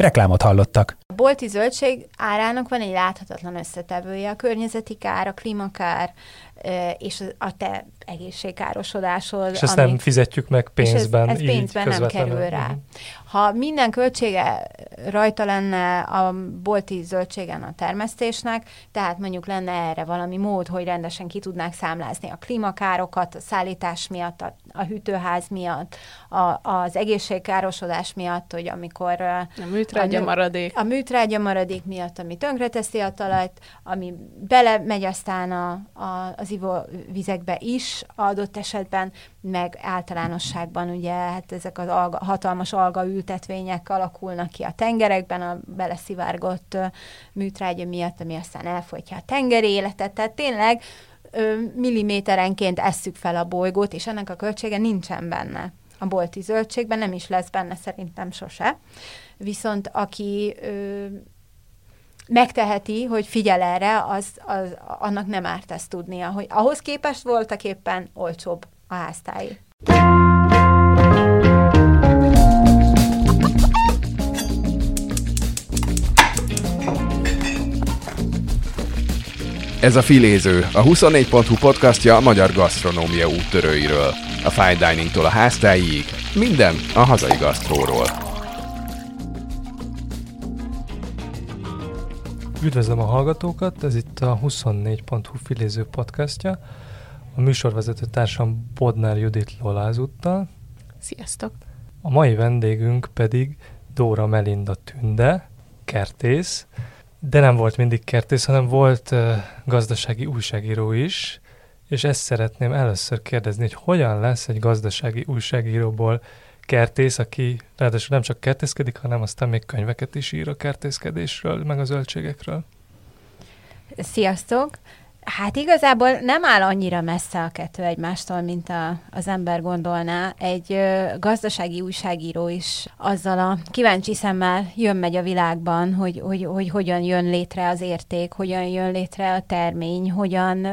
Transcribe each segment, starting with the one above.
Reklámot hallottak. A bolti zöldség árának van egy láthatatlan összetevője, a környezeti kár, a klímakár, és a te egészségkárosodásod. És ezt ami, nem fizetjük meg pénzben. És ez, ez pénzben nem kerül rá. Uh-huh. Ha minden költsége rajta lenne a bolti zöldségen a termesztésnek, tehát mondjuk lenne erre valami mód, hogy rendesen ki tudnák számlázni a klímakárokat, a szállítás miatt, a, a hűtőház miatt, a, az egészségkárosodás miatt, hogy amikor... A műtrágya a, maradék. A műtrágya maradék miatt, ami tönkreteszi a talajt, ami belemegy aztán a, a, az ivóvizekbe is adott esetben, meg általánosságban ugye hát ezek az alga, hatalmas algaültetvények alakulnak ki a tengerekben, a beleszivárgott műtrágya miatt, ami aztán elfolytja a tengeri életet. Tehát tényleg milliméterenként esszük fel a bolygót, és ennek a költsége nincsen benne. A bolti zöldségben nem is lesz benne szerintem sose. Viszont aki ö, megteheti, hogy figyel erre, az, az, annak nem árt ezt tudnia, hogy ahhoz képest voltak éppen olcsóbb a háztáji. Ez a Filéző, a 24.hu podcastja a magyar gasztronómia úttörőiről. A fine diningtól a háztáig, minden a hazai gasztróról. Üdvözlöm a hallgatókat, ez itt a 24.hu Filéző podcastja. A műsorvezető társam Bodnár Judit Lolázuttal. Sziasztok! A mai vendégünk pedig Dóra Melinda Tünde, kertész, de nem volt mindig kertész, hanem volt uh, gazdasági újságíró is, és ezt szeretném először kérdezni, hogy hogyan lesz egy gazdasági újságíróból kertész, aki ráadásul nem csak kertészkedik, hanem aztán még könyveket is ír a kertészkedésről, meg a zöldségekről. Sziasztok! Hát igazából nem áll annyira messze a kettő egymástól, mint a, az ember gondolná. Egy ö, gazdasági újságíró is azzal a kíváncsi szemmel jön-megy a világban, hogy, hogy, hogy hogyan jön létre az érték, hogyan jön létre a termény, hogyan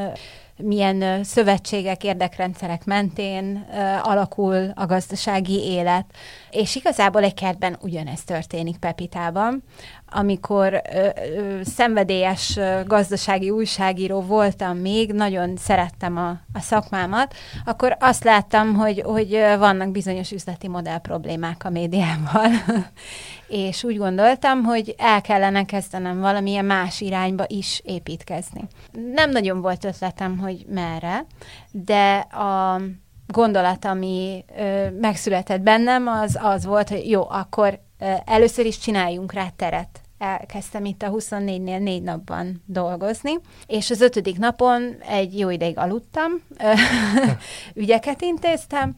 milyen szövetségek, érdekrendszerek mentén alakul a gazdasági élet. És igazából egy kertben ugyanezt történik Pepitában. Amikor ö, ö, szenvedélyes gazdasági újságíró voltam még, nagyon szerettem a, a szakmámat, akkor azt láttam, hogy, hogy vannak bizonyos üzleti modell problémák a médiával. és úgy gondoltam, hogy el kellene kezdenem valamilyen más irányba is építkezni. Nem nagyon volt ötletem, hogy merre, de a gondolat, ami ö, megszületett bennem, az az volt, hogy jó, akkor ö, először is csináljunk rá teret elkezdtem itt a 24-nél négy napban dolgozni, és az ötödik napon egy jó ideig aludtam, ügyeket intéztem,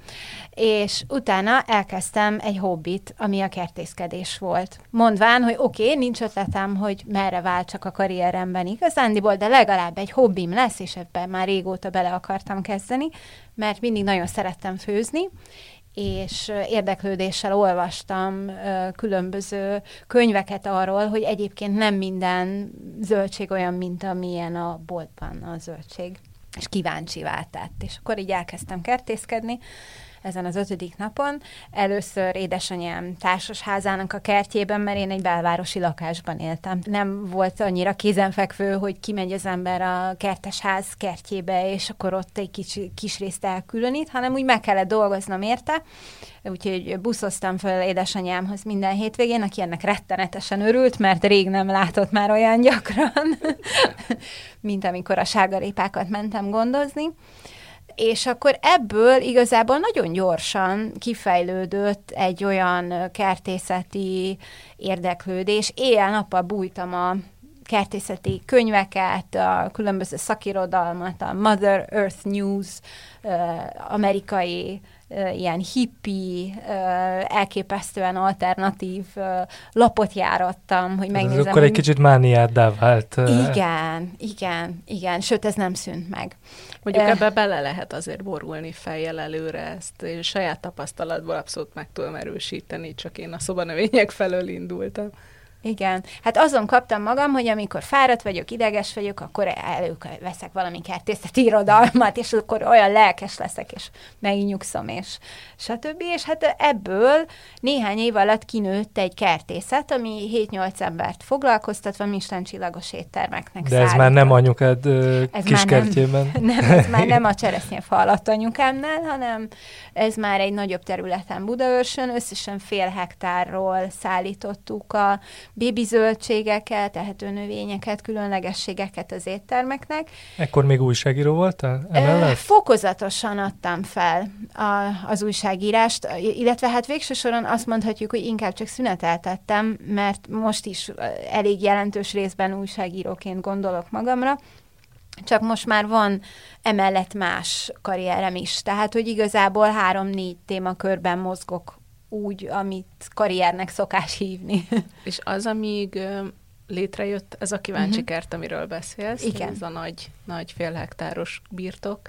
és utána elkezdtem egy hobbit, ami a kertészkedés volt. Mondván, hogy oké, okay, nincs ötletem, hogy merre váltsak a karrieremben igazándiból, de legalább egy hobbim lesz, és ebben már régóta bele akartam kezdeni, mert mindig nagyon szerettem főzni, és érdeklődéssel olvastam különböző könyveket arról, hogy egyébként nem minden zöldség olyan, mint amilyen a boltban a zöldség. És kíváncsi tett. És akkor így elkezdtem kertészkedni, ezen az ötödik napon. Először édesanyám társasházának a kertjében, mert én egy belvárosi lakásban éltem. Nem volt annyira kézenfekvő, hogy kimegy az ember a kertesház kertjébe, és akkor ott egy kis, kis részt elkülönít, hanem úgy meg kellett dolgoznom érte. Úgyhogy buszoztam föl édesanyámhoz minden hétvégén, aki ennek rettenetesen örült, mert rég nem látott már olyan gyakran, mint amikor a sárgarépákat mentem gondozni és akkor ebből igazából nagyon gyorsan kifejlődött egy olyan kertészeti érdeklődés. Éjjel-nappal bújtam a kertészeti könyveket, a különböző szakirodalmat, a Mother Earth News, amerikai ilyen hippi, elképesztően alternatív lapot járattam, hogy megnézem. Ez akkor egy kicsit mániáddá vált. Igen, igen, igen, sőt ez nem szűnt meg. Mondjuk ebbe bele lehet azért borulni fejjel előre, ezt én saját tapasztalatból abszolút meg tudom erősíteni, csak én a szobanövények felől indultam. Igen. Hát azon kaptam magam, hogy amikor fáradt vagyok, ideges vagyok, akkor előveszek valami kertészeti irodalmat, és akkor olyan lelkes leszek, és megnyugszom, és stb. És hát ebből néhány év alatt kinőtt egy kertészet, ami 7-8 embert foglalkoztatva Michelin csillagos éttermeknek De ez szállított. már nem anyukád ez kiskertjében? Nem, nem, ez már nem a cseresznyefa alatt anyukámnál, hanem ez már egy nagyobb területen Budaörsön, összesen fél hektárról szállítottuk a bébi zöldségeket, ehető növényeket, különlegességeket az éttermeknek. Ekkor még újságíró voltál? Emellett? Fokozatosan adtam fel a, az újságírást, illetve hát végső soron azt mondhatjuk, hogy inkább csak szüneteltettem, mert most is elég jelentős részben újságíróként gondolok magamra, csak most már van emellett más karrierem is. Tehát, hogy igazából három-négy témakörben mozgok úgy, amit karriernek szokás hívni. És az, amíg létrejött ez a kíváncsi uh-huh. kert, amiről beszélsz, Igen. ez a nagy, nagy félhektáros birtok,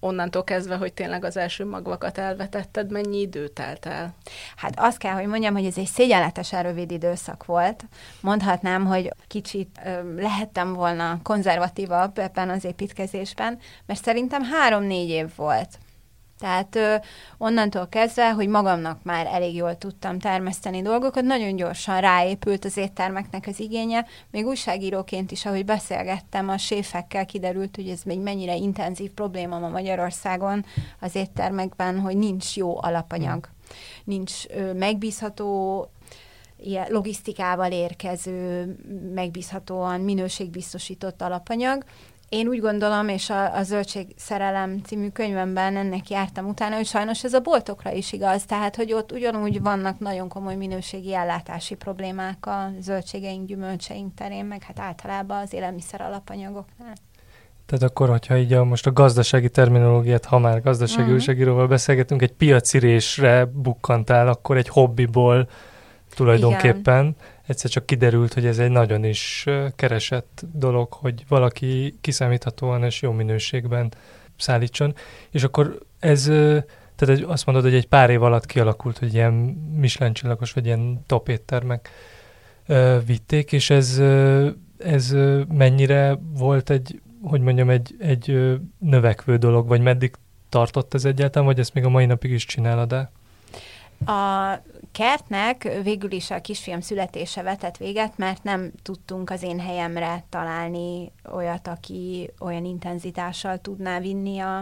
onnantól kezdve, hogy tényleg az első magvakat elvetetted, mennyi idő telt el? Hát azt kell, hogy mondjam, hogy ez egy szégyenletesen rövid időszak volt. Mondhatnám, hogy kicsit ö, lehettem volna konzervatívabb ebben az építkezésben, mert szerintem három-négy év volt tehát ö, onnantól kezdve, hogy magamnak már elég jól tudtam termeszteni dolgokat, nagyon gyorsan ráépült az éttermeknek az igénye. Még újságíróként is, ahogy beszélgettem a séfekkel, kiderült, hogy ez még mennyire intenzív probléma ma Magyarországon az éttermekben, hogy nincs jó alapanyag. Nincs ö, megbízható ilyen logisztikával érkező, megbízhatóan minőségbiztosított alapanyag, én úgy gondolom, és a, a Zöldség Szerelem című könyvemben ennek jártam utána, hogy sajnos ez a boltokra is igaz, tehát hogy ott ugyanúgy vannak nagyon komoly minőségi ellátási problémák a zöldségeink, gyümölcseink terén, meg hát általában az élelmiszer alapanyagoknál. Tehát akkor, hogyha így a, most a gazdasági terminológiát, ha már gazdasági uh-huh. újságíróval beszélgetünk, egy piacirésre bukkantál, akkor egy hobbiból tulajdonképpen. Igen egyszer csak kiderült, hogy ez egy nagyon is keresett dolog, hogy valaki kiszámíthatóan és jó minőségben szállítson, és akkor ez, tehát azt mondod, hogy egy pár év alatt kialakult, hogy ilyen Michelin csillagos, vagy ilyen top éttermek vitték, és ez, ez mennyire volt egy, hogy mondjam, egy, egy növekvő dolog, vagy meddig tartott ez egyáltalán, vagy ezt még a mai napig is csinálod-e? A kertnek végül is a kisfiam születése vetett véget, mert nem tudtunk az én helyemre találni olyat, aki olyan intenzitással tudná vinni a,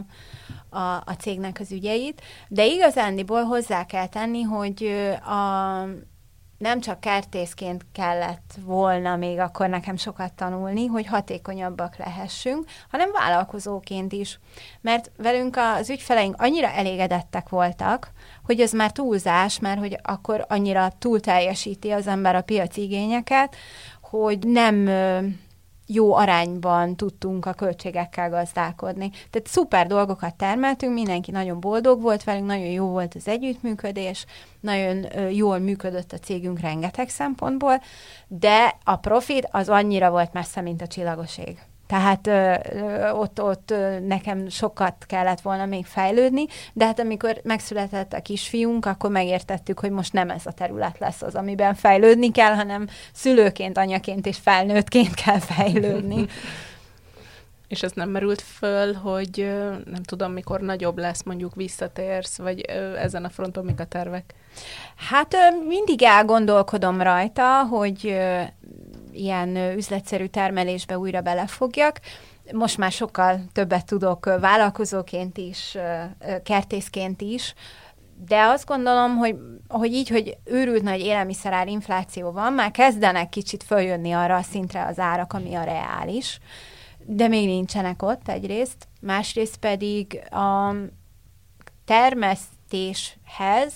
a, a cégnek az ügyeit. De igazándiból hozzá kell tenni, hogy a nem csak kertészként kellett volna még akkor nekem sokat tanulni, hogy hatékonyabbak lehessünk, hanem vállalkozóként is. Mert velünk az ügyfeleink annyira elégedettek voltak, hogy ez már túlzás, mert hogy akkor annyira túl teljesíti az ember a piaci igényeket, hogy nem jó arányban tudtunk a költségekkel gazdálkodni. Tehát szuper dolgokat termeltünk, mindenki nagyon boldog volt velünk, nagyon jó volt az együttműködés, nagyon jól működött a cégünk rengeteg szempontból, de a profit az annyira volt messze, mint a csillagoség. Tehát ö, ott, ott ö, nekem sokat kellett volna még fejlődni, de hát amikor megszületett a kisfiunk, akkor megértettük, hogy most nem ez a terület lesz az, amiben fejlődni kell, hanem szülőként, anyaként és felnőttként kell fejlődni. És ez nem merült föl, hogy nem tudom, mikor nagyobb lesz, mondjuk visszatérsz, vagy ezen a fronton mik a tervek? Hát mindig elgondolkodom rajta, hogy ilyen üzletszerű termelésbe újra belefogjak. Most már sokkal többet tudok vállalkozóként is, kertészként is, de azt gondolom, hogy, hogy így, hogy őrült nagy élelmiszerár infláció van, már kezdenek kicsit följönni arra a szintre az árak, ami a reális, de még nincsenek ott egyrészt, másrészt pedig a termesztéshez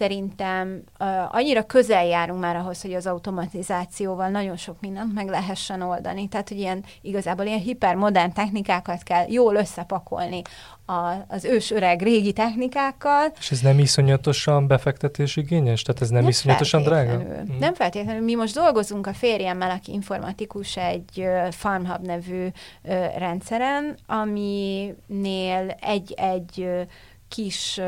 szerintem uh, annyira közel járunk már ahhoz, hogy az automatizációval nagyon sok mindent meg lehessen oldani. Tehát, hogy ilyen igazából ilyen hipermodern technikákat kell jól összepakolni a, az ős öreg régi technikákkal. És ez nem iszonyatosan befektetésigényes? Tehát ez nem, nem iszonyatosan drága? Mm. Nem feltétlenül. Mi most dolgozunk a férjemmel, aki informatikus, egy FarmHub nevű rendszeren, aminél egy-egy kis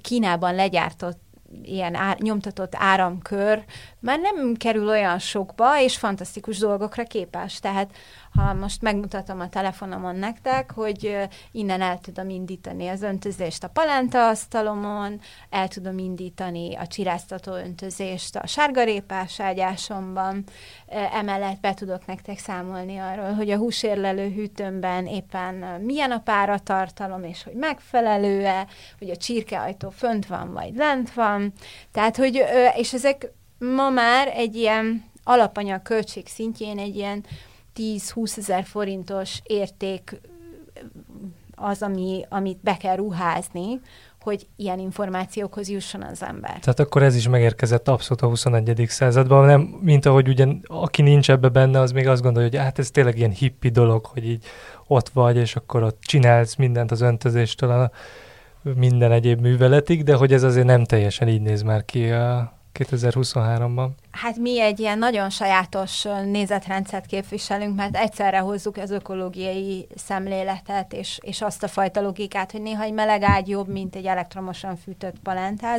Kínában legyártott ilyen á, nyomtatott áramkör már nem kerül olyan sokba, és fantasztikus dolgokra képes. Tehát ha most megmutatom a telefonomon nektek, hogy innen el tudom indítani az öntözést a palánta asztalomon, el tudom indítani a csiráztató öntözést a sárgarépás ágyásomban, emellett be tudok nektek számolni arról, hogy a húsérlelő hűtőmben éppen milyen a páratartalom, és hogy megfelelő-e, hogy a csirkeajtó fönt van, vagy lent van. Tehát, hogy, és ezek ma már egy ilyen alapanyag költség szintjén egy ilyen 10-20 ezer forintos érték az, ami, amit be kell ruházni, hogy ilyen információkhoz jusson az ember. Tehát akkor ez is megérkezett abszolút a 21. században, nem, mint ahogy ugyan, aki nincs ebbe benne, az még azt gondolja, hogy hát ez tényleg ilyen hippi dolog, hogy így ott vagy, és akkor ott csinálsz mindent az öntözéstől a minden egyéb műveletig, de hogy ez azért nem teljesen így néz már ki a 2023-ban? Hát mi egy ilyen nagyon sajátos nézetrendszert képviselünk, mert egyszerre hozzuk az ökológiai szemléletet, és, és azt a fajta logikát, hogy néha egy meleg ágy jobb, mint egy elektromosan fűtött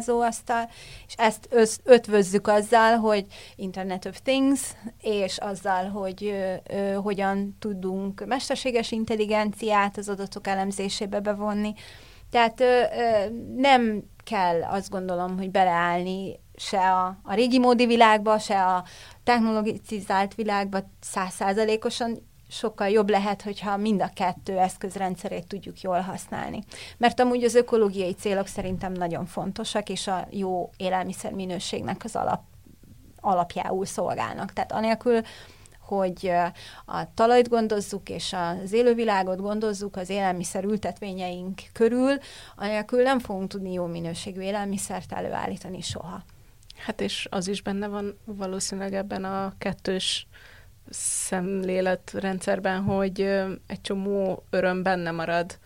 asztal, és ezt össz, ötvözzük azzal, hogy Internet of Things, és azzal, hogy ö, ö, hogyan tudunk mesterséges intelligenciát az adatok elemzésébe bevonni. Tehát ö, ö, nem kell azt gondolom, hogy beleállni se a, a régi módi világba, se a technologizált világba százszázalékosan sokkal jobb lehet, hogyha mind a kettő eszközrendszerét tudjuk jól használni. Mert amúgy az ökológiai célok szerintem nagyon fontosak, és a jó élelmiszer minőségnek az alap, alapjául szolgálnak. Tehát anélkül, hogy a talajt gondozzuk, és az élővilágot gondozzuk az élelmiszer ültetvényeink körül, anélkül nem fogunk tudni jó minőségű élelmiszert előállítani soha. Hát és az is benne van valószínűleg ebben a kettős szemléletrendszerben, hogy egy csomó öröm benne marad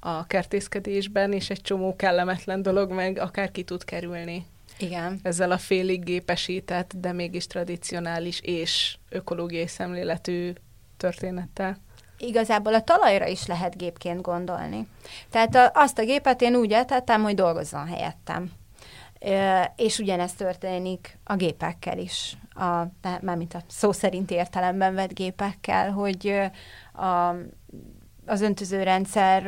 a kertészkedésben, és egy csomó kellemetlen dolog meg akár ki tud kerülni. Igen. Ezzel a félig gépesített, de mégis tradicionális és ökológiai szemléletű történettel. Igazából a talajra is lehet gépként gondolni. Tehát a, azt a gépet én úgy eltettem, hogy dolgozzon helyettem. És ugyanezt történik a gépekkel is, a, mármint a szó szerint értelemben vett gépekkel, hogy a, az öntözőrendszer,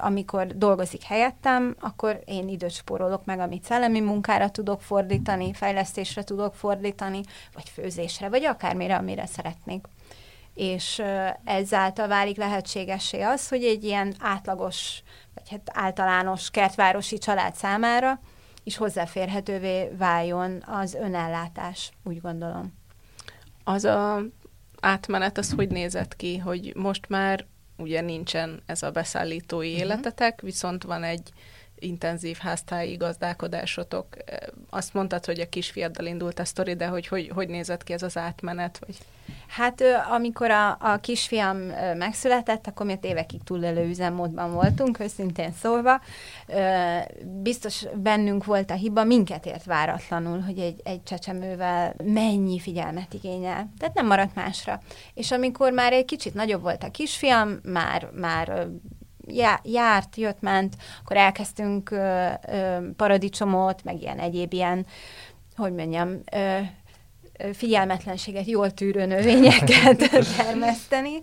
amikor dolgozik helyettem, akkor én időt spórolok meg, amit szellemi munkára tudok fordítani, fejlesztésre tudok fordítani, vagy főzésre, vagy akármire, amire szeretnék. És ezáltal válik lehetségessé az, hogy egy ilyen átlagos, vagy hát általános kertvárosi család számára is hozzáférhetővé váljon az önellátás, úgy gondolom. Az a átmenet, az hogy nézett ki, hogy most már ugye nincsen ez a beszállítói uh-huh. életetek, viszont van egy intenzív háztáji gazdálkodásotok. Azt mondtad, hogy a kisfiaddal indult a sztori, de hogy, hogy hogy nézett ki ez az átmenet? Vagy? Hát amikor a, a kisfiam megszületett, akkor mi évekig túlélő üzemmódban voltunk, őszintén szólva. Biztos bennünk volt a hiba, minket ért váratlanul, hogy egy, egy csecsemővel mennyi figyelmet igényel. Tehát nem maradt másra. És amikor már egy kicsit nagyobb volt a kisfiam, már, már járt, jött, ment, akkor elkezdtünk ö, ö, paradicsomot, meg ilyen egyéb ilyen, hogy mondjam, ö, figyelmetlenséget jól tűrő növényeket termeszteni.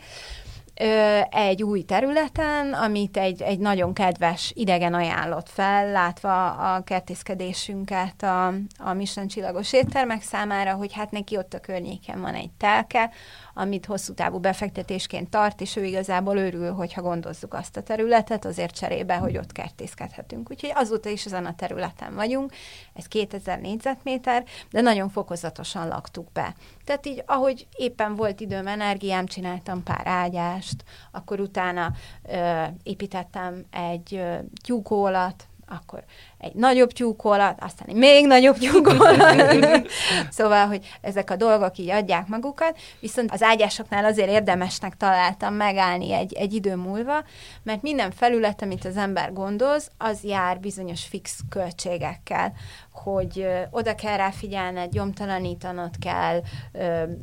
Egy új területen, amit egy, egy nagyon kedves idegen ajánlott fel, látva a kertészkedésünket a, a Michelin csillagos éttermek számára, hogy hát neki ott a környéken van egy telke, amit hosszú távú befektetésként tart, és ő igazából örül, hogyha gondozzuk azt a területet, azért cserébe, hogy ott kertészkedhetünk. Úgyhogy azóta is ezen a területen vagyunk, ez 2000 négyzetméter, de nagyon fokozatosan laktuk be. Tehát így, ahogy éppen volt időm, energiám, csináltam pár ágyást, akkor utána ö, építettem egy ö, tyúkólat, akkor egy nagyobb tyúkolat, aztán egy még nagyobb tyúkolat. szóval, hogy ezek a dolgok így adják magukat, viszont az ágyásoknál azért érdemesnek találtam megállni egy, egy idő múlva, mert minden felület, amit az ember gondoz, az jár bizonyos fix költségekkel hogy oda kell rá figyelned, gyomtalanítanod kell,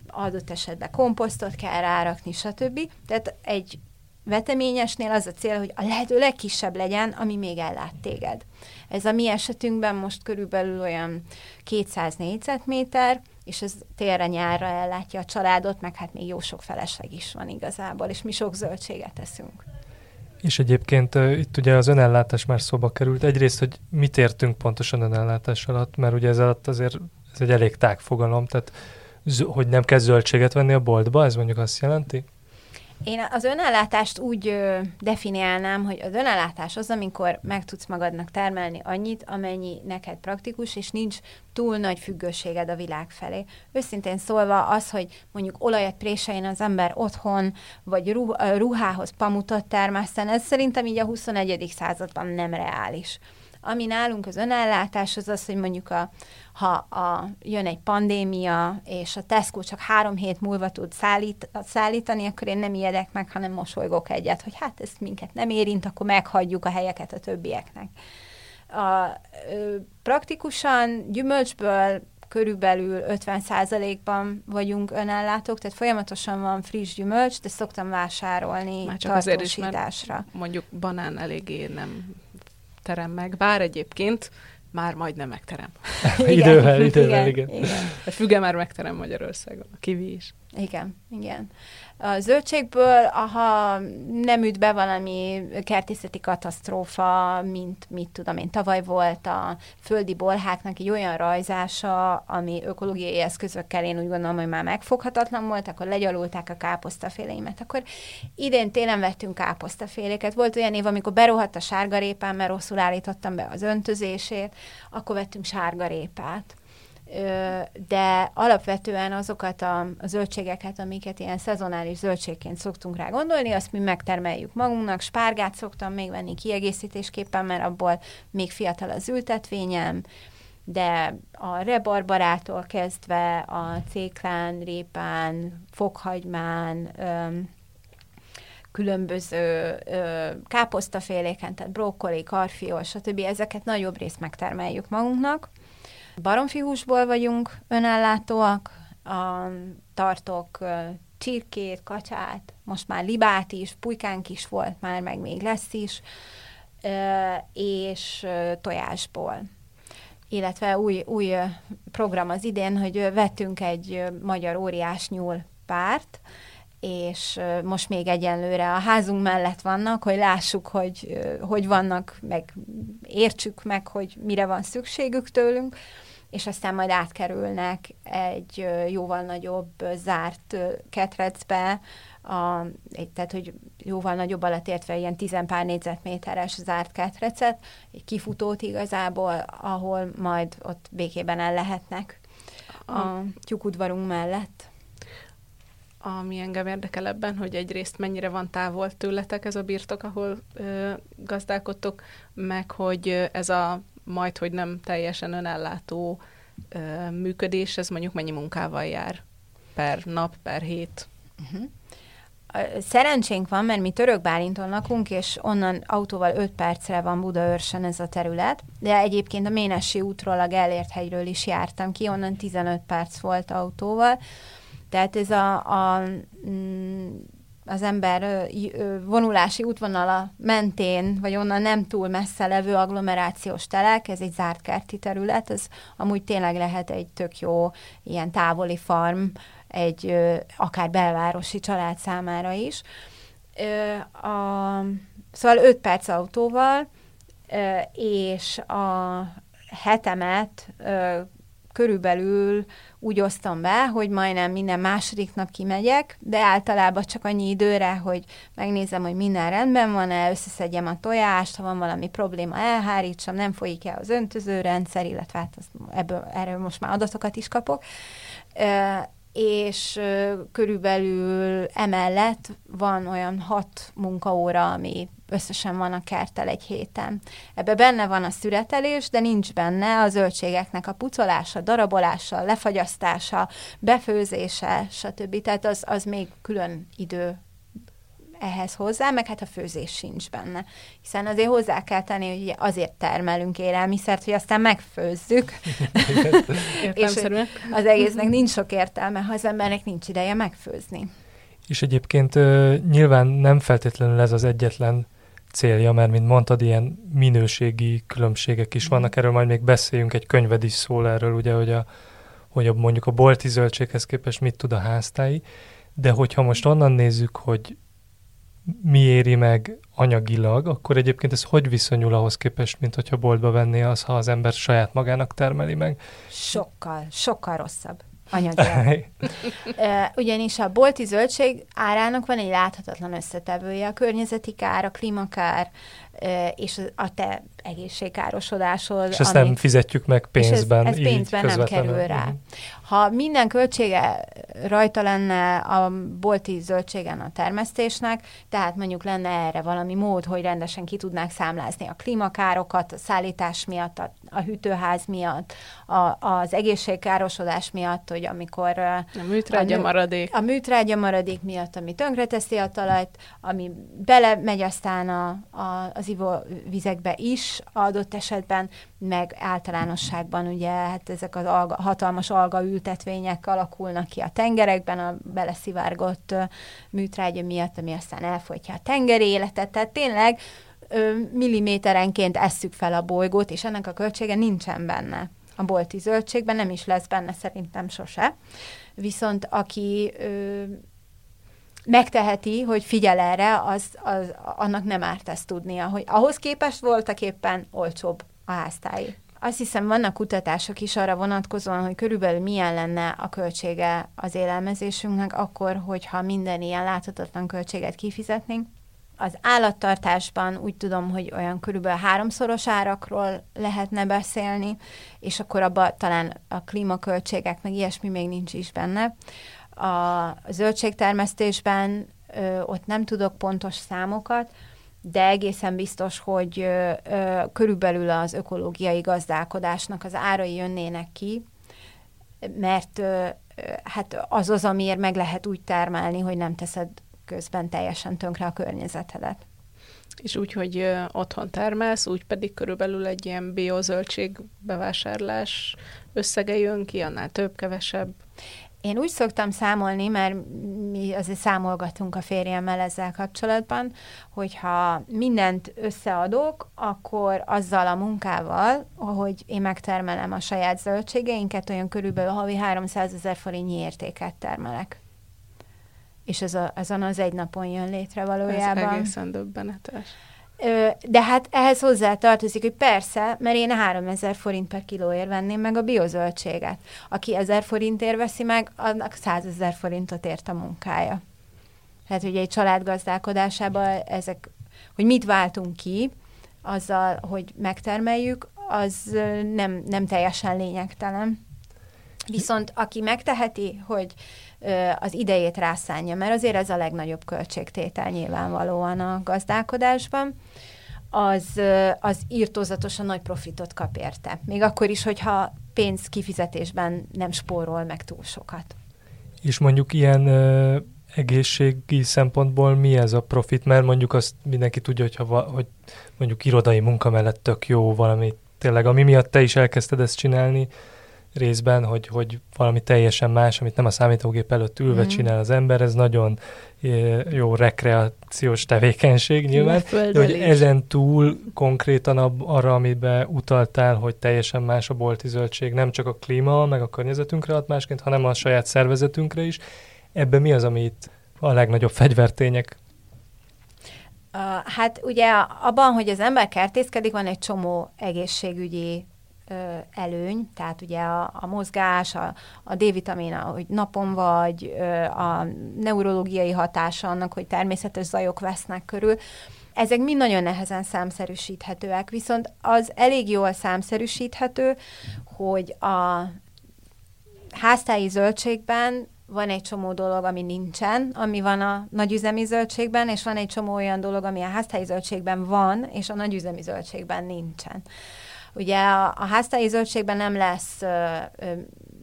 adott esetben komposztot kell rárakni, stb. Tehát egy veteményesnél az a cél, hogy a lehető legkisebb legyen, ami még ellát téged. Ez a mi esetünkben most körülbelül olyan 200 négyzetméter, és ez télre nyárra ellátja a családot, meg hát még jó sok felesleg is van igazából, és mi sok zöldséget teszünk. És egyébként itt ugye az önellátás már szóba került. Egyrészt, hogy mit értünk pontosan önellátás alatt, mert ugye ez alatt azért ez egy elég tág fogalom, tehát hogy nem kell zöldséget venni a boltba, ez mondjuk azt jelenti? Én az önellátást úgy ö, definiálnám, hogy az önellátás az, amikor meg tudsz magadnak termelni annyit, amennyi neked praktikus, és nincs túl nagy függőséged a világ felé. Őszintén szólva az, hogy mondjuk olajat préseljen az ember otthon, vagy ruh- ruhához pamutot termeszten, ez szerintem így a 21. században nem reális. Ami nálunk az önellátás, az az, hogy mondjuk a, ha a, jön egy pandémia, és a Tesco csak három hét múlva tud szállít, szállítani, akkor én nem ijedek meg, hanem mosolygok egyet, hogy hát ez minket nem érint, akkor meghagyjuk a helyeket a többieknek. A, ö, praktikusan gyümölcsből körülbelül 50%-ban vagyunk önellátók, tehát folyamatosan van friss gyümölcs, de szoktam vásárolni Már csak azért is, mert mondjuk banán eléggé nem terem meg, bár egyébként már majdnem megterem. idővel, idővel, igen. igen. igen. A füge már megterem Magyarországon, a kivi is. Igen, igen a zöldségből, ha nem üt be valami kertészeti katasztrófa, mint mit tudom én, tavaly volt a földi bolháknak egy olyan rajzása, ami ökológiai eszközökkel én úgy gondolom, hogy már megfoghatatlan volt, akkor legyalulták a káposztaféleimet. Akkor idén télen vettünk káposztaféléket. Volt olyan év, amikor berohadt a sárgarépám, mert rosszul állítottam be az öntözését, akkor vettünk sárgarépát de alapvetően azokat a, a zöldségeket, amiket ilyen szezonális zöldségként szoktunk rá gondolni, azt mi megtermeljük magunknak. Spárgát szoktam még venni kiegészítésképpen, mert abból még fiatal az ültetvényem, de a rebarbarától kezdve a céklán, répán, fokhagymán, öm, különböző ö, káposztaféléken, tehát brokkoli, karfiol, stb. ezeket nagyobb részt megtermeljük magunknak. Baromfihúsból vagyunk önellátóak, a, tartok csirkét, kacsát, most már libát is, pulykánk is volt már, meg még lesz is, és tojásból. Illetve új, új program az idén, hogy vettünk egy magyar óriás nyúl párt, és most még egyenlőre a házunk mellett vannak, hogy lássuk, hogy hogy vannak, meg értsük meg, hogy mire van szükségük tőlünk, és aztán majd átkerülnek egy jóval nagyobb zárt ketrecbe, a, tehát hogy jóval nagyobb alatt értve ilyen tizen pár négyzetméteres zárt ketrecet, egy kifutót igazából, ahol majd ott békében el lehetnek a tyúkudvarunk mellett. Ami engem érdekel ebben, hogy egyrészt mennyire van távol tőletek ez a birtok, ahol ö, gazdálkodtok, meg hogy ez a majd, hogy nem teljesen önellátó ö, működés, ez mondjuk mennyi munkával jár per nap, per hét? Uh-huh. Szerencsénk van, mert mi Török Bálinton lakunk, és onnan autóval 5 percre van Budaörsön ez a terület, de egyébként a Ménesi útról, a Gellért hegyről is jártam ki, onnan 15 perc volt autóval, tehát ez a, a mm, az ember vonulási útvonala mentén, vagy onnan nem túl messze levő agglomerációs telek, ez egy zárt kerti terület, ez amúgy tényleg lehet egy tök jó ilyen távoli farm, egy akár belvárosi család számára is. A, szóval 5 perc autóval, és a hetemet körülbelül úgy osztom be, hogy majdnem minden második nap kimegyek, de általában csak annyi időre, hogy megnézem, hogy minden rendben van-e, összeszedjem a tojást, ha van valami probléma, elhárítsam, nem folyik-e az öntözőrendszer, illetve hát ebből, erről most már adatokat is kapok. és körülbelül emellett van olyan hat munkaóra, ami összesen van a kertel egy héten. Ebbe benne van a szüretelés, de nincs benne a zöldségeknek a pucolása, darabolása, lefagyasztása, befőzése, stb. Tehát az, az még külön idő ehhez hozzá, meg hát a főzés sincs benne. Hiszen azért hozzá kell tenni, hogy azért termelünk élelmiszert, hogy aztán megfőzzük. és az egésznek nincs sok értelme, ha az embernek nincs ideje megfőzni. És egyébként nyilván nem feltétlenül ez az egyetlen célja, mert mint mondtad, ilyen minőségi különbségek is vannak, erről majd még beszéljünk, egy könyved is szól erről, ugye, hogy, a, hogy a, mondjuk a bolti zöldséghez képest mit tud a háztáji, de hogyha most onnan nézzük, hogy mi éri meg anyagilag, akkor egyébként ez hogy viszonyul ahhoz képest, mint hogyha boltba venné az, ha az ember saját magának termeli meg? Sokkal, sokkal rosszabb anyagilag. Ugyanis a bolti zöldség árának van egy láthatatlan összetevője, a környezeti kár, a klímakár, és a te egészségkárosodásod. És ezt ami, nem fizetjük meg pénzben. És ez, ez pénzben nem kerül rá. Uh-huh. Ha minden költsége rajta lenne a bolti zöldségen a termesztésnek, tehát mondjuk lenne erre valami mód, hogy rendesen ki tudnák számlázni a klímakárokat, a szállítás miatt, a, a hűtőház miatt, a, az egészségkárosodás miatt, hogy amikor... A műtrágya a, maradék. A műtrágya maradék miatt, ami tönkreteszi a talajt, ami belemegy aztán a, a, az ivóvizekbe is adott esetben, meg általánosságban ugye hát ezek az alga, hatalmas alga ültetvények alakulnak ki a tengerekben, a beleszivárgott műtrágya miatt, ami aztán elfolytja a tengeri életet. Tehát tényleg milliméterenként esszük fel a bolygót, és ennek a költsége nincsen benne. A bolti zöldségben nem is lesz benne szerintem sose. Viszont aki ö, megteheti, hogy figyel erre, az, az, annak nem árt ezt tudnia, hogy ahhoz képest voltak éppen olcsóbb a háztáji. Azt hiszem, vannak kutatások is arra vonatkozóan, hogy körülbelül milyen lenne a költsége az élelmezésünknek, akkor, hogyha minden ilyen láthatatlan költséget kifizetnénk. Az állattartásban úgy tudom, hogy olyan körülbelül háromszoros árakról lehetne beszélni, és akkor abban talán a klímaköltségek, meg ilyesmi még nincs is benne. A zöldségtermesztésben ott nem tudok pontos számokat, de egészen biztos, hogy körülbelül az ökológiai gazdálkodásnak az árai jönnének ki, mert hát az az, amiért meg lehet úgy termelni, hogy nem teszed közben teljesen tönkre a környezetedet. És úgy, hogy otthon termelsz, úgy pedig körülbelül egy ilyen biozöldség bevásárlás összege jön ki, annál több, kevesebb. Én úgy szoktam számolni, mert mi azért számolgatunk a férjemmel ezzel kapcsolatban, hogyha mindent összeadok, akkor azzal a munkával, ahogy én megtermelem a saját zöldségeinket, olyan körülbelül havi 300 ezer forintnyi értéket termelek. És ez a, azon az egy napon jön létre valójában. Ez egészen döbbenetes. De hát ehhez hozzá tartozik, hogy persze, mert én 3000 forint per kilóért venném meg a biozöldséget. Aki 1000 forintért veszi meg, annak 100 ezer forintot ért a munkája. Tehát ugye egy család gazdálkodásában ezek, hogy mit váltunk ki, azzal, hogy megtermeljük, az nem, nem teljesen lényegtelen. Viszont aki megteheti, hogy az idejét rászánja, mert azért ez a legnagyobb költségtétel nyilvánvalóan a gazdálkodásban, az, az írtózatosan nagy profitot kap érte. Még akkor is, hogyha pénz kifizetésben nem spórol meg túl sokat. És mondjuk ilyen ö, egészségi szempontból mi ez a profit? Mert mondjuk azt mindenki tudja, hogyha va, hogy mondjuk irodai munka mellett tök jó valami, tényleg ami miatt te is elkezdted ezt csinálni, részben, hogy, hogy valami teljesen más, amit nem a számítógép előtt ülve mm. csinál az ember, ez nagyon jó rekreációs tevékenység nyilván, de hogy ezen túl konkrétan ab, arra, amiben utaltál, hogy teljesen más a bolti zöldség, nem csak a klíma, meg a környezetünkre ad másként, hanem a saját szervezetünkre is. Ebben mi az, amit a legnagyobb fegyvertények hát ugye abban, hogy az ember kertészkedik, van egy csomó egészségügyi előny, tehát ugye a, a mozgás, a, a D-vitamin, hogy napon vagy, a neurológiai hatása annak, hogy természetes zajok vesznek körül, ezek mind nagyon nehezen számszerűsíthetőek, viszont az elég jól számszerűsíthető, hogy a háztáji zöldségben van egy csomó dolog, ami nincsen, ami van a nagyüzemi zöldségben, és van egy csomó olyan dolog, ami a háztáji zöldségben van, és a nagyüzemi zöldségben nincsen. Ugye a, a háztáji zöldségben nem lesz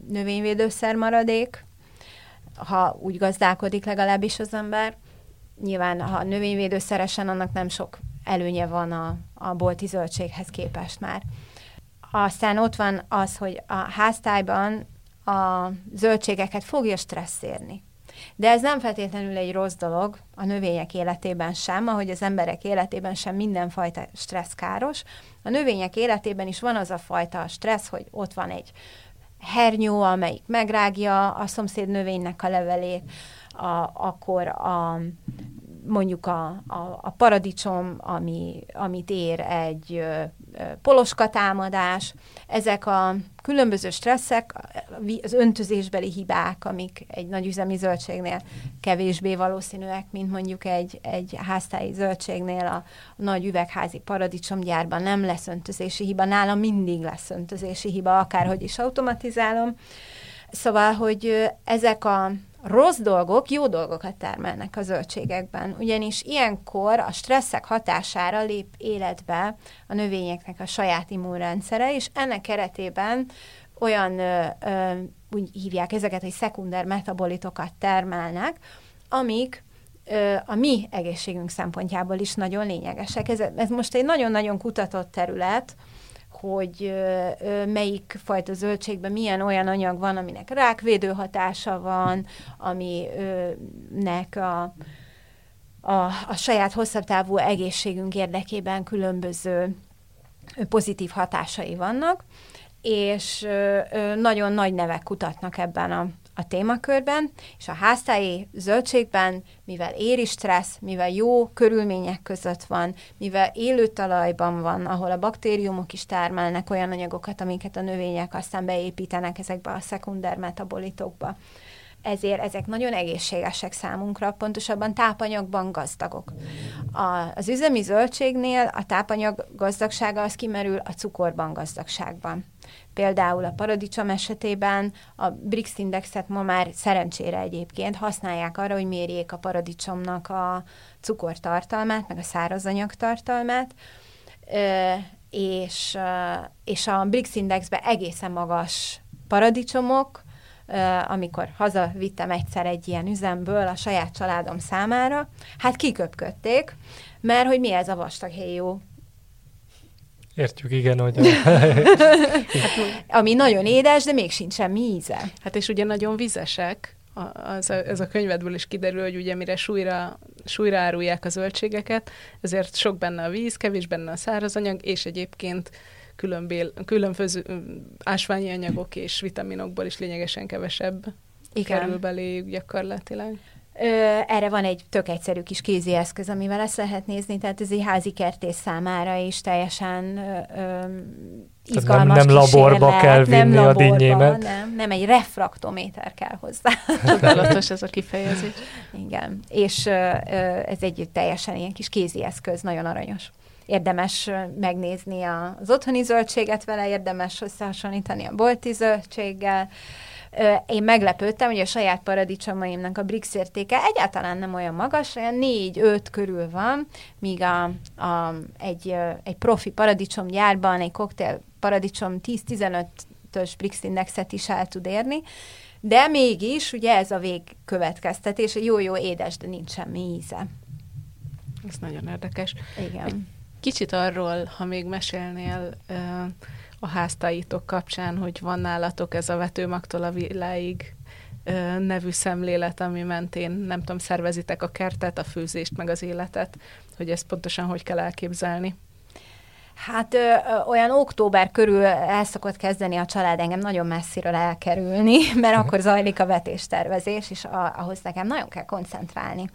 növényvédőszer maradék, ha úgy gazdálkodik legalábbis az ember. Nyilván, ha növényvédőszeresen, annak nem sok előnye van a, a bolti zöldséghez képest már. Aztán ott van az, hogy a háztályban a zöldségeket fogja stressz érni. De ez nem feltétlenül egy rossz dolog a növények életében sem, ahogy az emberek életében sem mindenfajta stressz káros. A növények életében is van az a fajta stressz, hogy ott van egy hernyó, amelyik megrágja a szomszéd növénynek a levelét, a, akkor a, mondjuk a, a, a paradicsom, ami, amit ér egy poloska támadás, ezek a különböző stresszek, az öntözésbeli hibák, amik egy nagy üzemi zöldségnél kevésbé valószínűek, mint mondjuk egy, egy háztáji zöldségnél a, a nagy üvegházi paradicsomgyárban nem lesz öntözési hiba, nálam mindig lesz öntözési hiba, akárhogy is automatizálom. Szóval, hogy ezek a rossz dolgok jó dolgokat termelnek a zöldségekben, ugyanis ilyenkor a stresszek hatására lép életbe a növényeknek a saját immunrendszere, és ennek keretében olyan, ö, ö, úgy hívják ezeket, hogy szekunder metabolitokat termelnek, amik ö, a mi egészségünk szempontjából is nagyon lényegesek. Ez, ez most egy nagyon-nagyon kutatott terület, hogy melyik fajta zöldségben milyen olyan anyag van, aminek rákvédő hatása van, aminek a, a, a saját hosszabb távú egészségünk érdekében különböző pozitív hatásai vannak, és nagyon nagy nevek kutatnak ebben a a témakörben, és a háztáji zöldségben, mivel éri stressz, mivel jó körülmények között van, mivel élő talajban van, ahol a baktériumok is termelnek olyan anyagokat, amiket a növények aztán beépítenek ezekbe a szekunder metabolitokba. Ezért ezek nagyon egészségesek számunkra, pontosabban tápanyagban gazdagok. A, az üzemi zöldségnél a tápanyag gazdagsága az kimerül a cukorban gazdagságban. Például a paradicsom esetében a Brix indexet ma már szerencsére egyébként használják arra, hogy mérjék a paradicsomnak a cukortartalmát, meg a szárazanyag tartalmát, és, és a Brix indexbe egészen magas paradicsomok, amikor hazavittem egyszer egy ilyen üzemből a saját családom számára, hát kiköpködték, mert hogy mi ez a vastag héjó Értjük, igen, hogy... hát, ami nagyon édes, de még sincs semmi íze. Hát és ugye nagyon vizesek, az a, ez a könyvedből is kiderül, hogy ugye mire súlyra, súlyra árulják a zöldségeket, ezért sok benne a víz, kevés benne a szárazanyag, és egyébként különbél, különböző ásványi anyagok és vitaminokból is lényegesen kevesebb Igen. kerül beléjük gyakorlatilag. Ö, erre van egy tök egyszerű kis kézi eszköz, amivel ezt lehet nézni, tehát ez egy házi kertész számára is teljesen ö, ö, izgalmas nem, nem laborba kell vinni nem laborba, a dinnyémet. Nem, nem, egy refraktométer kell hozzá. Csodálatos ez a kifejezés. Igen, és ö, ez egy teljesen ilyen kis kézi eszköz, nagyon aranyos érdemes megnézni az otthoni zöldséget vele, érdemes összehasonlítani a bolti zöldséggel, én meglepődtem, hogy a saját paradicsomaimnak a BRICS értéke egyáltalán nem olyan magas, olyan 4-5 körül van, míg a, a, egy, egy profi paradicsomgyárban egy koktél paradicsom 10-15-ös BRICS indexet is el tud érni, de mégis, ugye ez a végkövetkeztetés, jó-jó édes, de nincs semmi íze. Ez nagyon érdekes. Igen. Egy kicsit arról, ha még mesélnél, a háztáitok kapcsán, hogy van nálatok ez a vetőmagtól a világig nevű szemlélet, ami mentén, nem tudom, szervezitek a kertet, a főzést, meg az életet, hogy ezt pontosan hogy kell elképzelni. Hát ö, olyan október körül el szokott kezdeni a család engem nagyon messziről elkerülni, mert akkor zajlik a vetéstervezés, és a, ahhoz nekem nagyon kell koncentrálni.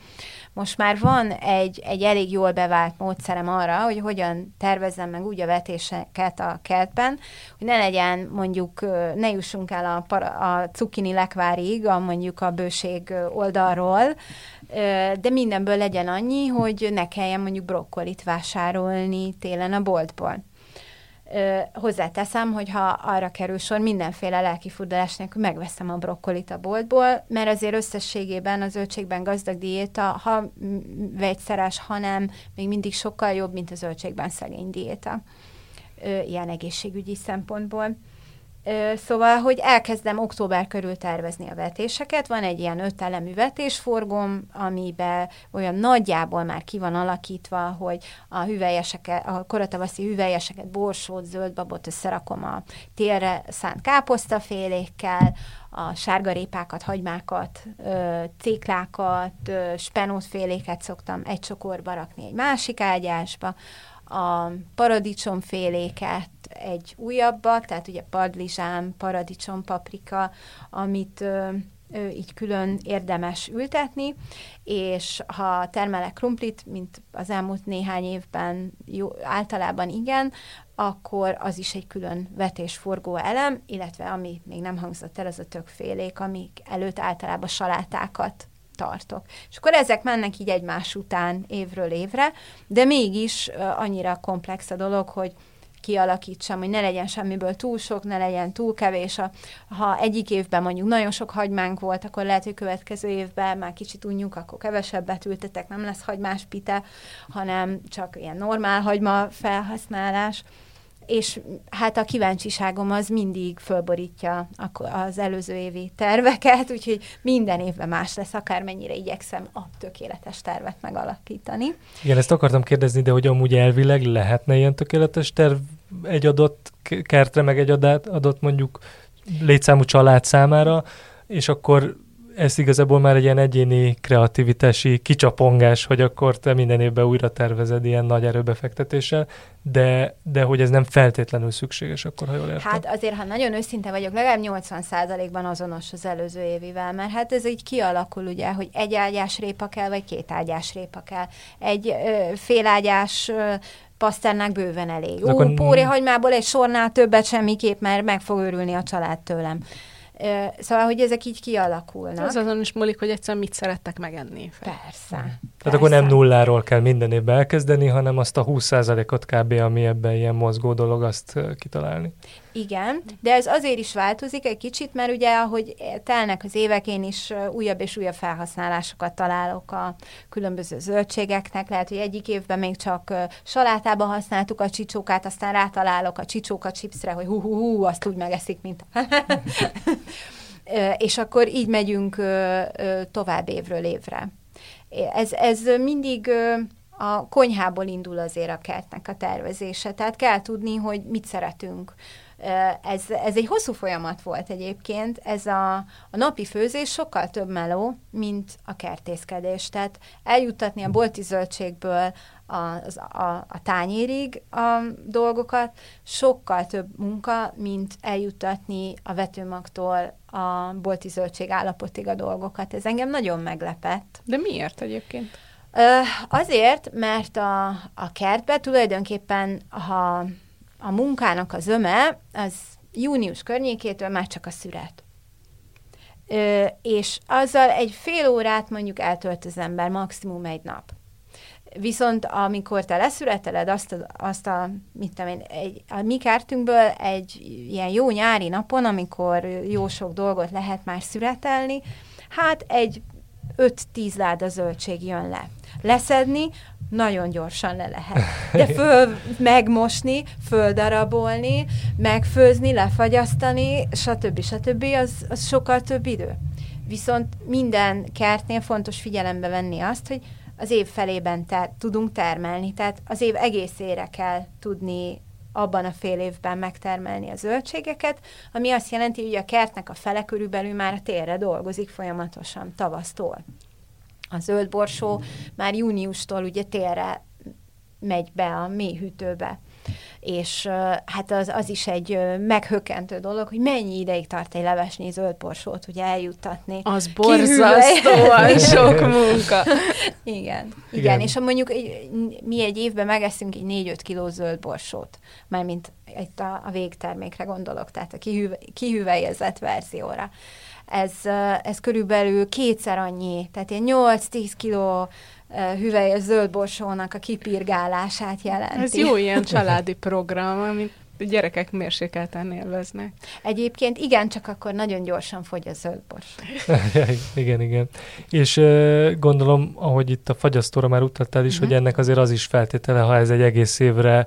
Most már van egy, egy elég jól bevált módszerem arra, hogy hogyan tervezzem meg úgy a vetéseket a kertben, hogy ne legyen mondjuk, ne jussunk el a, a cukkini lekvárig, a mondjuk a bőség oldalról, de mindenből legyen annyi, hogy ne kelljen mondjuk brokkolit vásárolni télen a boltból. Ö, hozzáteszem, hogy ha arra kerül sor, mindenféle lelkifurdalás nélkül megveszem a brokkolit a boltból, mert azért összességében a zöldségben gazdag diéta, ha vegyszeres, hanem még mindig sokkal jobb, mint a zöldségben szegény diéta. Ö, ilyen egészségügyi szempontból. Szóval, hogy elkezdem október körül tervezni a vetéseket, van egy ilyen öt elemű vetésforgom, amiben olyan nagyjából már ki van alakítva, hogy a hüvelyeseket, a koratavaszi hüvelyeseket, borsót, zöldbabot összerakom a télre szánt káposztafélékkel, a sárgarépákat, hagymákat, céklákat, spenótféléket szoktam egy csokorba rakni egy másik ágyásba, a paradicsomféléket egy újabba, tehát ugye padlizsám, paradicsom, paprika, amit ö, ö, így külön érdemes ültetni, és ha termelek krumplit, mint az elmúlt néhány évben jó, általában igen, akkor az is egy külön vetésforgó elem, illetve ami még nem hangzott el, az a tökfélék, amik előtt általában salátákat tartok. És akkor ezek mennek így egymás után évről évre, de mégis annyira komplex a dolog, hogy kialakítsam, hogy ne legyen semmiből túl sok, ne legyen túl kevés. Ha egyik évben mondjuk nagyon sok hagymánk volt, akkor lehet, hogy következő évben már kicsit unjuk, akkor kevesebbet ültetek, nem lesz hagymás pite, hanem csak ilyen normál hagyma felhasználás és hát a kíváncsiságom az mindig fölborítja az előző évi terveket, úgyhogy minden évben más lesz, akármennyire igyekszem a tökéletes tervet megalakítani. Igen, ezt akartam kérdezni, de hogy amúgy elvileg lehetne ilyen tökéletes terv egy adott kertre, meg egy adott mondjuk létszámú család számára, és akkor ez igazából már egy ilyen egyéni kreativitási kicsapongás, hogy akkor te minden évben újra tervezed ilyen nagy erőbefektetéssel, de, de hogy ez nem feltétlenül szükséges, akkor ha jól értem. Hát azért, ha nagyon őszinte vagyok, legalább 80%-ban azonos az előző évivel, mert hát ez így kialakul ugye, hogy egy ágyás répa kell, vagy két ágyás répa kell. Egy ö, félágyás ö, paszternák bőven elég. Ú, akkor... pórihagymából egy sornál többet semmiképp, mert meg fog örülni a család tőlem. Szóval, hogy ezek így kialakulnak. Az azon is múlik, hogy egyszerűen mit szerettek megenni. Persze. Tehát persze. akkor nem nulláról kell minden évben elkezdeni, hanem azt a 20%-ot kb. ami ebben ilyen mozgó dolog, azt kitalálni. Igen, de ez azért is változik egy kicsit, mert ugye, ahogy telnek az évek, én is újabb és újabb felhasználásokat találok a különböző zöldségeknek. Lehet, hogy egyik évben még csak salátába használtuk a csicsókát, aztán rátalálok a csicsóka chipsre, hogy hú, hú, hú azt úgy megeszik, mint... és akkor így megyünk tovább évről évre. Ez, ez mindig a konyhából indul azért a kertnek a tervezése, tehát kell tudni, hogy mit szeretünk ez, ez egy hosszú folyamat volt egyébként, ez a, a napi főzés sokkal több meló, mint a kertészkedés. Tehát eljuttatni a bolti zöldségből a, a, a tányérig a dolgokat, sokkal több munka, mint eljuttatni a vetőmagtól a bolti zöldség állapotig a dolgokat. Ez engem nagyon meglepett. De miért egyébként? Azért, mert a, a kertbe tulajdonképpen, ha a munkának az öme, az június környékétől már csak a szüret. Ö, és azzal egy fél órát mondjuk eltölt az ember, maximum egy nap. Viszont amikor te leszüreteled azt a, azt a mit tudom én, egy, a mi kertünkből egy ilyen jó nyári napon, amikor jó sok dolgot lehet már szüretelni, hát egy 5-10 láda zöldség jön le. Leszedni, nagyon gyorsan le lehet. De föl megmosni, földarabolni, megfőzni, lefagyasztani, stb. stb. Az, az sokkal több idő. Viszont minden kertnél fontos figyelembe venni azt, hogy az év felében ter- tudunk termelni, tehát az év egészére kell tudni abban a fél évben megtermelni a zöldségeket, ami azt jelenti, hogy a kertnek a fele körülbelül már a térre dolgozik folyamatosan, tavasztól. A zöld borsó már júniustól ugye télre megy be a mélyhűtőbe. És hát az, az is egy meghökkentő dolog, hogy mennyi ideig tart egy levesnyi zöld borsót ugye eljuttatni. Az borzasztóan sok munka. Igen, igen, igen. és ha mondjuk mi egy évben megeszünk egy 4-5 kiló zöld borsót, mármint itt a, a végtermékre gondolok, tehát a kihüve, kihüvelyezett verzióra ez, ez körülbelül kétszer annyi, tehát ilyen 8-10 kiló hüvelyes zöldborsónak a kipirgálását jelenti. Ez jó ilyen családi program, amit gyerekek mérsékelten élveznek. Egyébként igen, csak akkor nagyon gyorsan fogy a zöldbors. igen, igen. És gondolom, ahogy itt a fagyasztóra már utaltál is, uh-huh. hogy ennek azért az is feltétele, ha ez egy egész évre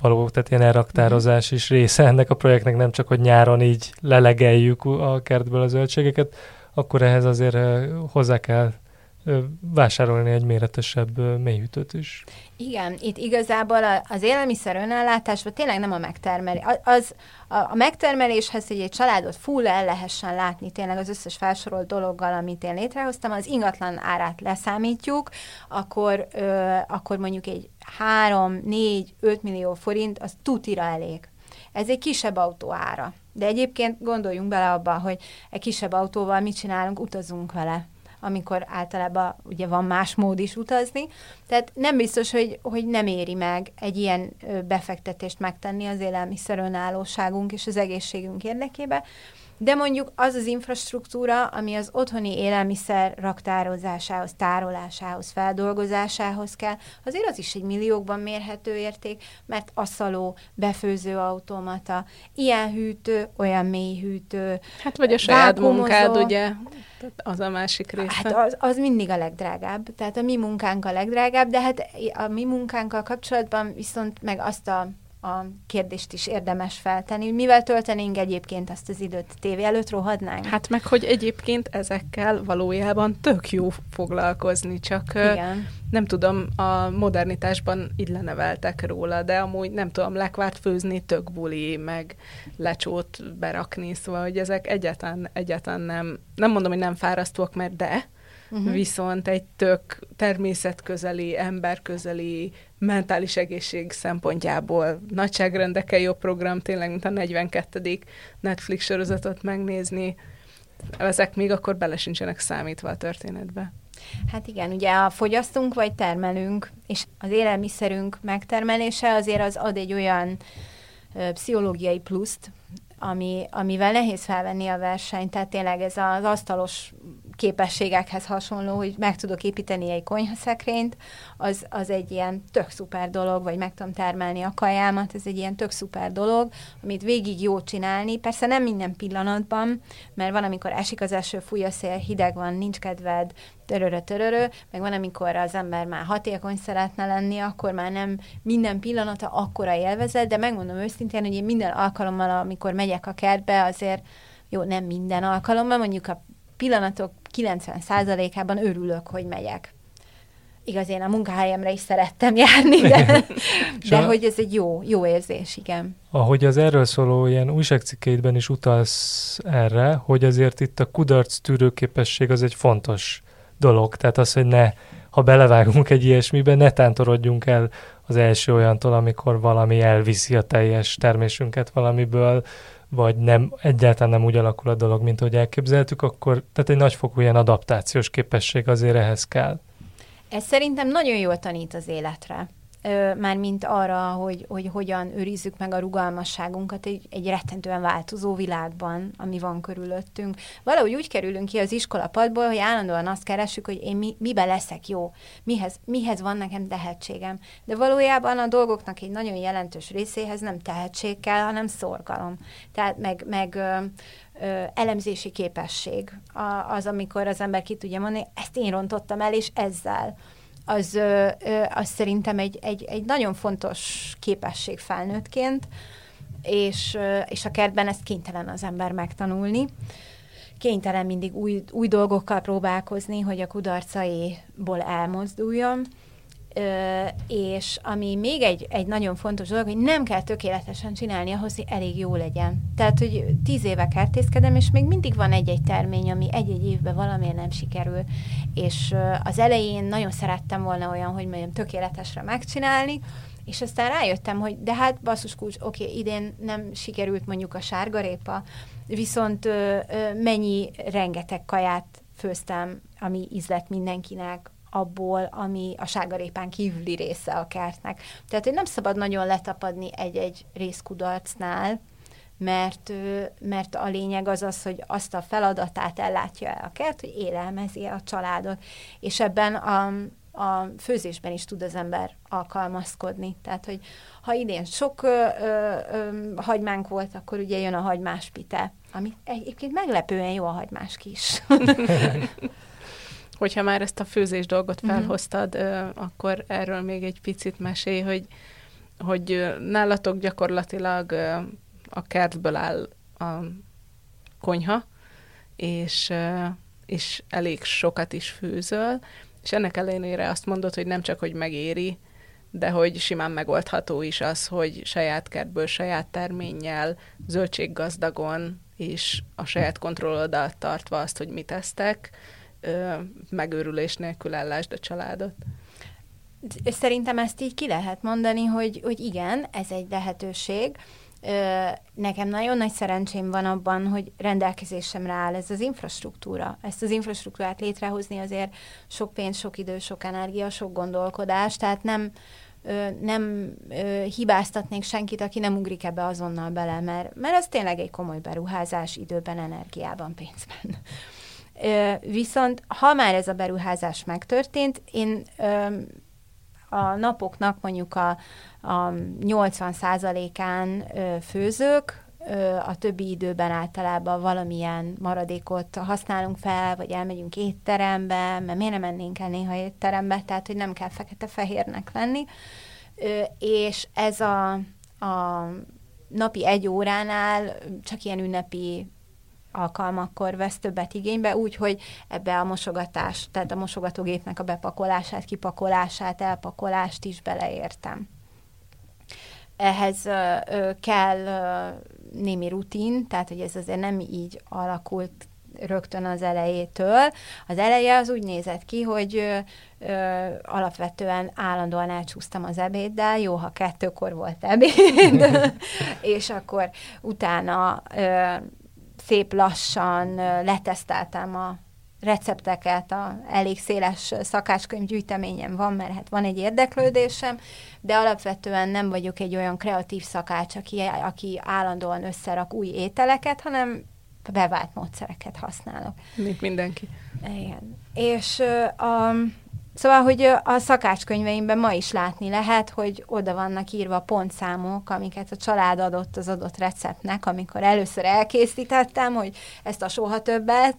való, tehát ilyen elraktározás is része ennek a projektnek, nem csak, hogy nyáron így lelegeljük a kertből a zöldségeket, akkor ehhez azért hozzá kell vásárolni egy méretesebb mélyhűtőt is. Igen, itt igazából az élelmiszer önellátásban tényleg nem a megtermelés. Az, a, megtermeléshez, hogy egy családot full el lehessen látni tényleg az összes felsorolt dologgal, amit én létrehoztam, az ingatlan árát leszámítjuk, akkor, ö, akkor mondjuk egy 3, 4, 5 millió forint, az tutira elég. Ez egy kisebb autó ára. De egyébként gondoljunk bele abba, hogy egy kisebb autóval mit csinálunk, utazunk vele amikor általában ugye van más mód is utazni. Tehát nem biztos, hogy, hogy nem éri meg egy ilyen befektetést megtenni az élelmiszer önállóságunk és az egészségünk érdekébe, de mondjuk az az infrastruktúra, ami az otthoni élelmiszer raktározásához, tárolásához, feldolgozásához kell, azért az is egy milliókban mérhető érték, mert aszaló, befőző automata, ilyen hűtő, olyan mély hűtő. Hát vagy a saját munkád, ugye? Az a másik része. Hát az, az mindig a legdrágább. Tehát a mi munkánk a legdrágább, de hát a mi munkánkkal kapcsolatban viszont meg azt a a kérdést is érdemes feltenni, hogy mivel töltenénk egyébként ezt az időt tévé előtt rohadnánk? Hát meg, hogy egyébként ezekkel valójában tök jó foglalkozni, csak Igen. nem tudom, a modernitásban így leneveltek róla, de amúgy nem tudom, lekvárt főzni tök buli, meg lecsót berakni, szóval, hogy ezek egyáltalán, egyáltalán nem, nem mondom, hogy nem fárasztóak, mert de, uh-huh. viszont egy tök természetközeli, emberközeli, mentális egészség szempontjából nagyságrendekkel jobb program, tényleg, mint a 42. Netflix sorozatot megnézni. Ezek még akkor bele sincsenek számítva a történetbe. Hát igen, ugye a fogyasztunk vagy termelünk, és az élelmiszerünk megtermelése azért az ad egy olyan ö, pszichológiai pluszt, ami, amivel nehéz felvenni a versenyt, tehát tényleg ez az asztalos képességekhez hasonló, hogy meg tudok építeni egy konyhaszekrényt, az, az egy ilyen tök szuper dolog, vagy meg tudom termelni a kajámat, ez egy ilyen tök szuper dolog, amit végig jó csinálni. Persze nem minden pillanatban, mert van, amikor esik az eső, fúj a szél, hideg van, nincs kedved, törörö, törörö, meg van, amikor az ember már hatékony szeretne lenni, akkor már nem minden pillanata akkora élvezet, de megmondom őszintén, hogy én minden alkalommal, amikor megyek a kertbe, azért jó, nem minden alkalommal, mondjuk a pillanatok 90%-ában örülök, hogy megyek. Igaz, én a munkahelyemre is szerettem járni, de, de hogy ez egy jó, jó érzés, igen. Ahogy az erről szóló ilyen újságcikkeidben is utalsz erre, hogy azért itt a kudarc tűrőképesség az egy fontos dolog. Tehát az, hogy ne, ha belevágunk egy ilyesmibe, ne tántorodjunk el az első olyantól, amikor valami elviszi a teljes termésünket valamiből, vagy nem, egyáltalán nem úgy alakul a dolog, mint ahogy elképzeltük, akkor tehát egy nagyfokú ilyen adaptációs képesség azért ehhez kell. Ez szerintem nagyon jól tanít az életre már mint arra, hogy, hogy hogyan őrizzük meg a rugalmasságunkat egy, egy rettentően változó világban, ami van körülöttünk. Valahogy úgy kerülünk ki az iskolapadból, hogy állandóan azt keresünk, hogy én mi, mibe leszek jó, mihez, mihez van nekem tehetségem. De valójában a dolgoknak egy nagyon jelentős részéhez nem tehetség kell, hanem szorgalom. Tehát meg, meg ö, elemzési képesség az, amikor az ember ki tudja mondani, ezt én rontottam el, és ezzel az, az szerintem egy, egy, egy nagyon fontos képesség felnőttként, és, és a kertben ezt kénytelen az ember megtanulni. Kénytelen mindig új, új dolgokkal próbálkozni, hogy a kudarcaiból elmozduljon és ami még egy, egy nagyon fontos dolog, hogy nem kell tökéletesen csinálni ahhoz, hogy elég jó legyen. Tehát, hogy tíz éve kertészkedem, és még mindig van egy-egy termény, ami egy-egy évben valamiért nem sikerül. És az elején nagyon szerettem volna olyan, hogy mondjam, tökéletesre megcsinálni, és aztán rájöttem, hogy de hát basszus kulcs, oké, okay, idén nem sikerült mondjuk a sárgarépa, viszont ö, ö, mennyi rengeteg kaját főztem, ami ízlet mindenkinek, abból, ami a sárgarépán kívüli része a kertnek. Tehát, hogy nem szabad nagyon letapadni egy-egy részkudarcnál, mert, mert a lényeg az az, hogy azt a feladatát ellátja el a kert, hogy élelmezi a családot. És ebben a, a főzésben is tud az ember alkalmazkodni. Tehát, hogy ha idén sok ö, ö, ö, hagymánk volt, akkor ugye jön a hagymás pite, ami egyébként meglepően jó a hagymás kis. Hogyha már ezt a főzés dolgot mhm. felhoztad, mm-hmm. akkor erről még egy picit mesélj, hogy, hogy nálatok gyakorlatilag a kertből áll a konyha, és, és elég sokat is főzöl, és ennek ellenére azt mondod, hogy nem csak, hogy megéri, de hogy simán megoldható is az, hogy saját kertből, saját terménnyel, zöldséggazdagon és a saját kontrollodat tartva azt, hogy mit tesztek, megőrülés nélkül ellásd a családot. Szerintem ezt így ki lehet mondani, hogy, hogy igen, ez egy lehetőség. Nekem nagyon nagy szerencsém van abban, hogy rendelkezésemre áll ez az infrastruktúra. Ezt az infrastruktúrát létrehozni azért sok pénz, sok idő, sok energia, sok gondolkodás, tehát nem, nem hibáztatnék senkit, aki nem ugrik ebbe azonnal bele, mert, mert ez tényleg egy komoly beruházás időben, energiában, pénzben. Viszont ha már ez a beruházás megtörtént, én a napoknak mondjuk a, a 80%-án főzők, a többi időben általában valamilyen maradékot használunk fel, vagy elmegyünk étterembe, mert miért nem mennénk el néha étterembe, tehát hogy nem kell fekete-fehérnek lenni. És ez a, a napi egy óránál csak ilyen ünnepi alkalmakkor vesz többet igénybe, úgyhogy ebbe a mosogatás, tehát a mosogatógépnek a bepakolását, kipakolását, elpakolást is beleértem. Ehhez ö, ö, kell ö, némi rutin, tehát hogy ez azért nem így alakult rögtön az elejétől. Az eleje az úgy nézett ki, hogy ö, ö, alapvetően állandóan elcsúsztam az ebéddel, jó, ha kettőkor volt ebéd, és akkor utána ö, szép lassan leteszteltem a recepteket, a elég széles szakácskönyv gyűjteményem van, mert hát van egy érdeklődésem, de alapvetően nem vagyok egy olyan kreatív szakács, aki, aki állandóan összerak új ételeket, hanem bevált módszereket használok. Mint mindenki. Igen. És a, Szóval, hogy a szakácskönyveimben ma is látni lehet, hogy oda vannak írva pontszámok, amiket a család adott az adott receptnek, amikor először elkészítettem, hogy ezt a soha többet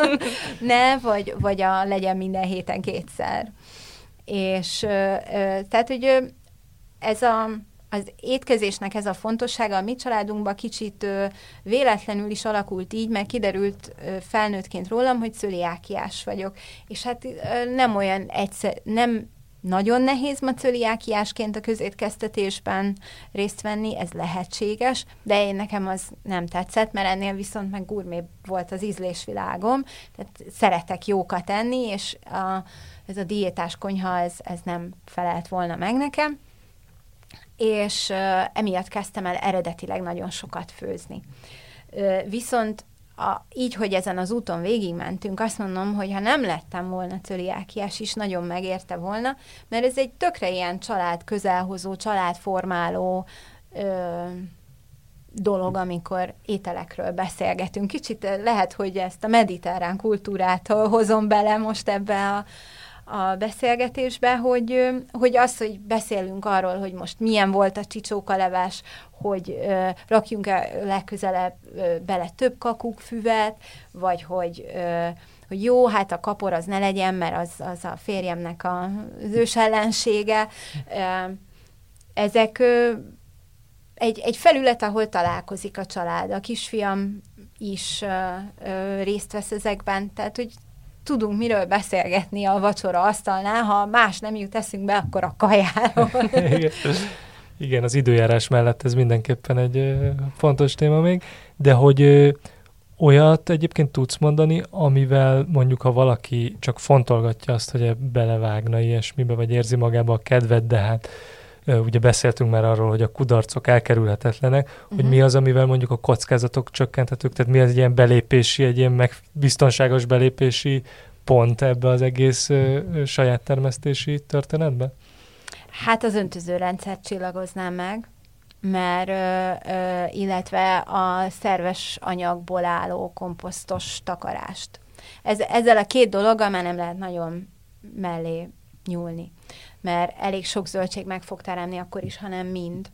ne, vagy, vagy a legyen minden héten kétszer. És tehát, hogy ez a az étkezésnek ez a fontossága a mi családunkban kicsit véletlenül is alakult így, mert kiderült felnőttként rólam, hogy cöliákiás vagyok. És hát nem olyan egyszer, nem nagyon nehéz ma cöliákiásként a közétkeztetésben részt venni, ez lehetséges, de én nekem az nem tetszett, mert ennél viszont meg gurmé volt az ízlésvilágom, tehát szeretek jókat enni, és a, ez a diétás konyha, ez, ez nem felelt volna meg nekem és emiatt kezdtem el eredetileg nagyon sokat főzni. Viszont a, így, hogy ezen az úton végigmentünk, azt mondom, hogy ha nem lettem volna cöliákiás is, nagyon megérte volna, mert ez egy tökre ilyen család közelhozó, családformáló ö, dolog, amikor ételekről beszélgetünk. Kicsit lehet, hogy ezt a mediterrán kultúrát hozom bele most ebbe a, a beszélgetésbe, hogy, hogy az, hogy beszélünk arról, hogy most milyen volt a csicsókaleves, hogy ö, rakjunk -e legközelebb ö, bele több kakukkfüvet, vagy hogy, ö, hogy jó, hát a kapor az ne legyen, mert az, az a férjemnek a, az ős ellensége. Ezek ö, egy, egy felület, ahol találkozik a család. A kisfiam is ö, ö, részt vesz ezekben, tehát hogy tudunk miről beszélgetni a vacsora asztalnál, ha más nem jut eszünkbe, akkor a kajáról. Igen. Az időjárás mellett ez mindenképpen egy fontos téma még, de hogy olyat egyébként tudsz mondani, amivel mondjuk, ha valaki csak fontolgatja azt, hogy belevágna ilyesmibe, vagy érzi magába a kedvet, de hát ugye beszéltünk már arról, hogy a kudarcok elkerülhetetlenek, uh-huh. hogy mi az, amivel mondjuk a kockázatok csökkenthetők, tehát mi az egy ilyen belépési, egy ilyen meg biztonságos belépési pont ebbe az egész ö, ö, saját termesztési történetbe? Hát az öntözőrendszert csillagoznám meg, mert ö, ö, illetve a szerves anyagból álló komposztos takarást. Ez, ezzel a két dologgal már nem lehet nagyon mellé nyúlni. Mert elég sok zöldség meg fog teremni akkor is, hanem mind.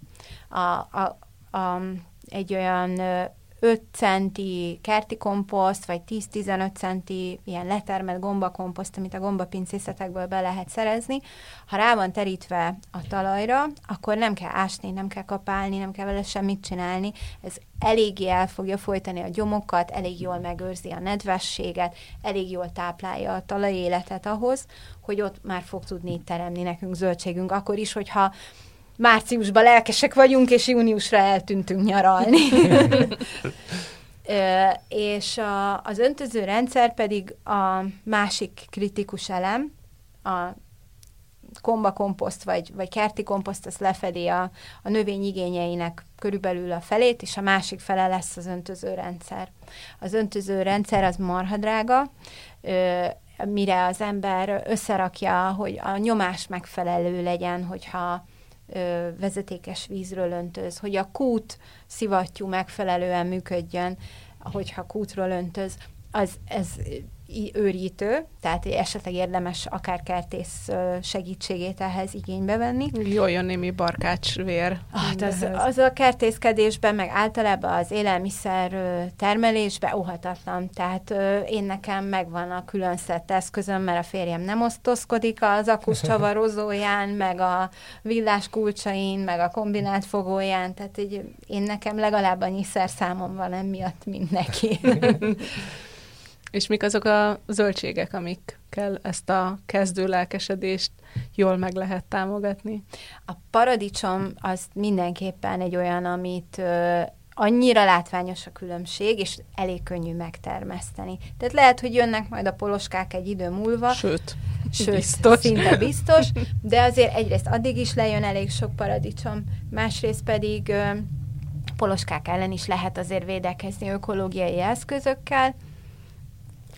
A, a, a, egy olyan 5 centi kerti komposzt, vagy 10-15 centi ilyen letermelt gombakomposzt, amit a gombapincészetekből be lehet szerezni. Ha rá van terítve a talajra, akkor nem kell ásni, nem kell kapálni, nem kell vele semmit csinálni. Ez eléggé el fogja folytani a gyomokat, elég jól megőrzi a nedvességet, elég jól táplálja a talajéletet ahhoz, hogy ott már fog tudni teremni nekünk zöldségünk, akkor is, hogyha márciusban lelkesek vagyunk, és júniusra eltűntünk nyaralni. Ö, és a, az öntöző rendszer pedig a másik kritikus elem, a komba komposzt vagy, vagy kerti komposzt, az lefedi a, a növény igényeinek körülbelül a felét, és a másik fele lesz az öntöző rendszer. Az öntöző rendszer az marhadrága, ö, mire az ember összerakja, hogy a nyomás megfelelő legyen, hogyha vezetékes vízről öntöz, hogy a kút szivattyú megfelelően működjön, hogyha kútról öntöz, az, ez őrítő, tehát esetleg érdemes akár kertész segítségét ehhez igénybe venni. Jól jön némi barkácsvér. Hát az, az a kertészkedésben, meg általában az élelmiszer termelésben óhatatlan. Tehát én nekem megvan a külön szett eszközöm, mert a férjem nem osztozkodik az akus csavarozóján, meg a villás kulcsain, meg a kombinált fogóján, tehát így én nekem legalább annyi számom van emiatt, mint neki. És mik azok a zöldségek, amikkel ezt a kezdő lelkesedést jól meg lehet támogatni? A paradicsom az mindenképpen egy olyan, amit annyira látványos a különbség, és elég könnyű megtermeszteni. Tehát lehet, hogy jönnek majd a poloskák egy idő múlva. Sőt, Sőt biztos. szinte biztos, de azért egyrészt addig is lejön elég sok paradicsom, másrészt pedig poloskák ellen is lehet azért védekezni ökológiai eszközökkel,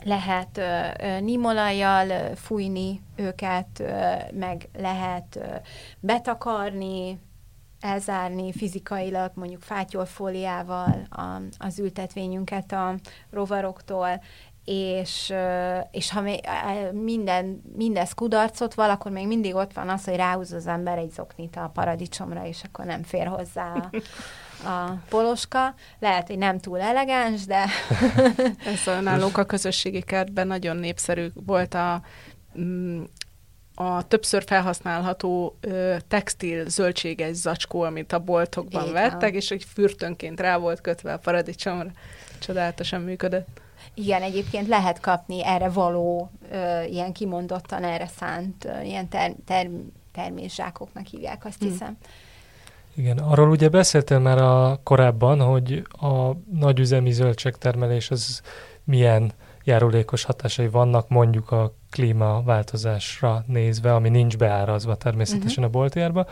lehet uh, fújni őket, meg lehet betakarni, elzárni fizikailag, mondjuk fátyolfóliával a, az ültetvényünket a rovaroktól, és, és ha minden, mindez kudarcot val, akkor még mindig ott van az, hogy ráhúz az ember egy zoknit a paradicsomra, és akkor nem fér hozzá a, a poloska. Lehet, hogy nem túl elegáns, de... Ez a nálunk a közösségi kertben nagyon népszerű volt a mm, a többször felhasználható ö, textil zöldséges zacskó, amit a boltokban Igen. vettek, és egy fürtönként rá volt kötve a paradicsomra. Csodálatosan működött. Igen, egyébként lehet kapni erre való, ö, ilyen kimondottan erre szánt, ö, ilyen ter- ter- természsákoknak hívják, azt hmm. Igen, arról ugye beszéltél már a korábban, hogy a nagyüzemi zöldségtermelés az milyen járulékos hatásai vannak mondjuk a klímaváltozásra nézve, ami nincs beárazva természetesen uh-huh. a boltjárba,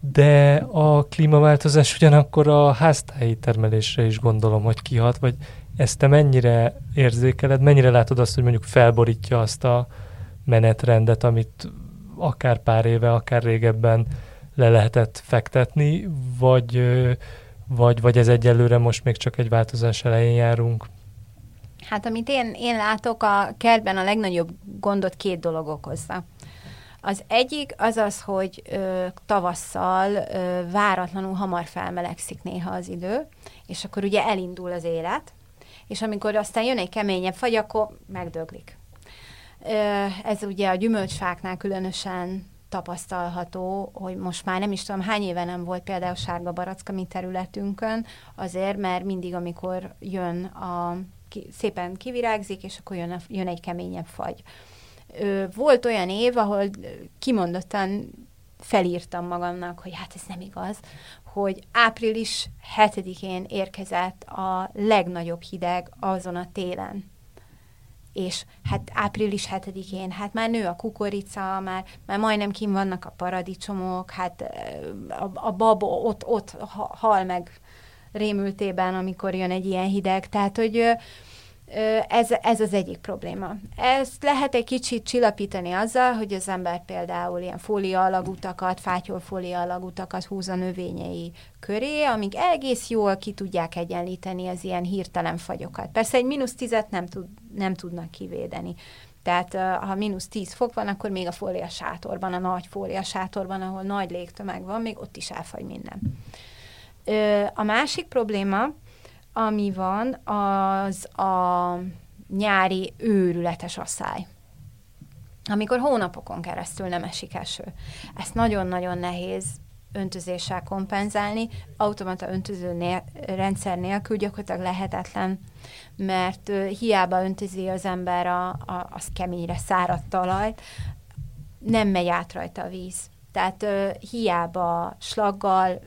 de a klímaváltozás ugyanakkor a háztáji termelésre is gondolom, hogy kihat, vagy ezt te mennyire érzékeled, mennyire látod azt, hogy mondjuk felborítja azt a menetrendet, amit akár pár éve, akár régebben le lehetett fektetni, vagy, vagy, vagy ez egyelőre most még csak egy változás elején járunk? Hát amit én, én látok, a kertben a legnagyobb gondot két dolog okozza. Az egyik az az, hogy ö, tavasszal ö, váratlanul hamar felmelegszik néha az idő, és akkor ugye elindul az élet, és amikor aztán jön egy keményebb fagy, akkor megdöglik. Ö, ez ugye a gyümölcsfáknál különösen tapasztalható, hogy most már nem is tudom, hány éve nem volt például sárga baracka mi területünkön, azért, mert mindig, amikor jön a, ki, szépen kivirágzik, és akkor jön, a, jön egy keményebb fagy. Ö, volt olyan év, ahol kimondottan felírtam magamnak, hogy hát ez nem igaz, hogy április 7-én érkezett a legnagyobb hideg azon a télen és hát április 7-én, hát már nő a kukorica, már, már majdnem kim vannak a paradicsomok, hát a, a bab ott, ott hal meg rémültében, amikor jön egy ilyen hideg. Tehát, hogy ez, ez az egyik probléma. Ezt lehet egy kicsit csillapítani azzal, hogy az ember például ilyen fólia alagutakat, fátyolfólia alagutakat húz a növényei köré, amik egész jól ki tudják egyenlíteni az ilyen hirtelen fagyokat. Persze egy mínusz tizet nem, tud, nem tudnak kivédeni, Tehát ha mínusz 10 fok van, akkor még a fólia sátorban, a nagy fólia sátorban, ahol nagy légtömeg van, még ott is elfagy minden. A másik probléma, ami van, az a nyári őrületes asszály amikor hónapokon keresztül nem esik eső. Ezt nagyon-nagyon nehéz öntözéssel kompenzálni, automata öntöző nél, rendszer nélkül gyakorlatilag lehetetlen, mert uh, hiába öntözi az ember a, a, az keményre száradt talajt, nem megy át rajta a víz. Tehát uh, hiába slaggal,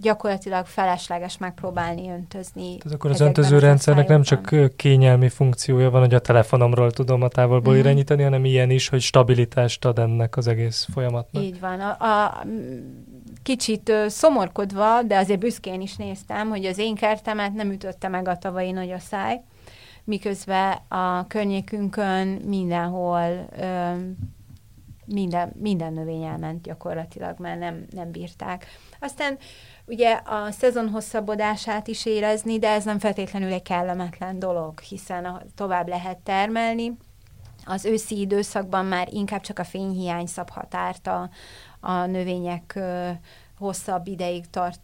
gyakorlatilag felesleges megpróbálni öntözni. Tehát akkor az öntöző rendszernek nem csak kényelmi funkciója van, hogy a telefonomról tudom a távolból mm. irányítani, hanem ilyen is, hogy stabilitást ad ennek az egész folyamatnak. Így van. A, a, kicsit szomorkodva, de azért büszkén is néztem, hogy az én kertemet nem ütötte meg a tavalyi nagy száj, miközben a környékünkön mindenhol ö, minden, minden növény elment gyakorlatilag, mert nem, nem bírták. Aztán ugye a szezon hosszabbodását is érezni, de ez nem feltétlenül egy kellemetlen dolog, hiszen tovább lehet termelni. Az őszi időszakban már inkább csak a fényhiány szab határt a, a növények ö, hosszabb ideig tart,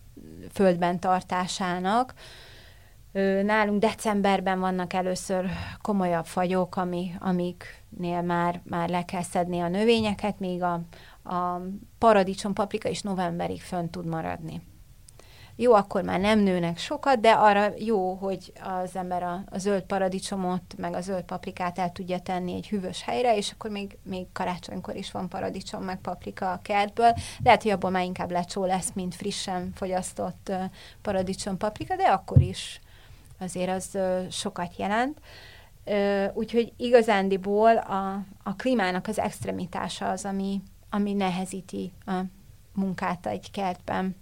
földben tartásának. Ö, nálunk decemberben vannak először komolyabb fagyok, ami, amiknél már, már le kell szedni a növényeket, míg a, a paradicsom, paprika is novemberig fönn tud maradni. Jó, akkor már nem nőnek sokat, de arra jó, hogy az ember a, a zöld paradicsomot, meg a zöld paprikát el tudja tenni egy hűvös helyre, és akkor még, még karácsonykor is van paradicsom, meg paprika a kertből. Lehet, hogy abból már inkább lecsó lesz, mint frissen fogyasztott paradicsom, paprika, de akkor is azért az sokat jelent. Úgyhogy igazándiból a, a klímának az extremitása az, ami, ami nehezíti a munkát egy kertben.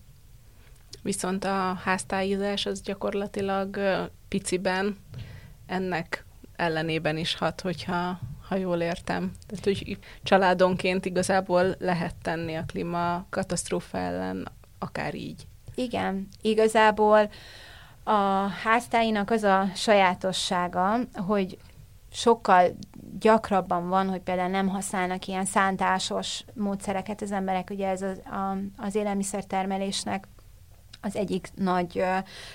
Viszont a háztájizás az gyakorlatilag piciben ennek ellenében is hat, hogyha ha jól értem. Tehát, hogy családonként igazából lehet tenni a klíma katasztrófa ellen, akár így. Igen, igazából a háztáinak az a sajátossága, hogy sokkal gyakrabban van, hogy például nem használnak ilyen szántásos módszereket az emberek, ugye ez az, a, az élelmiszertermelésnek az egyik nagy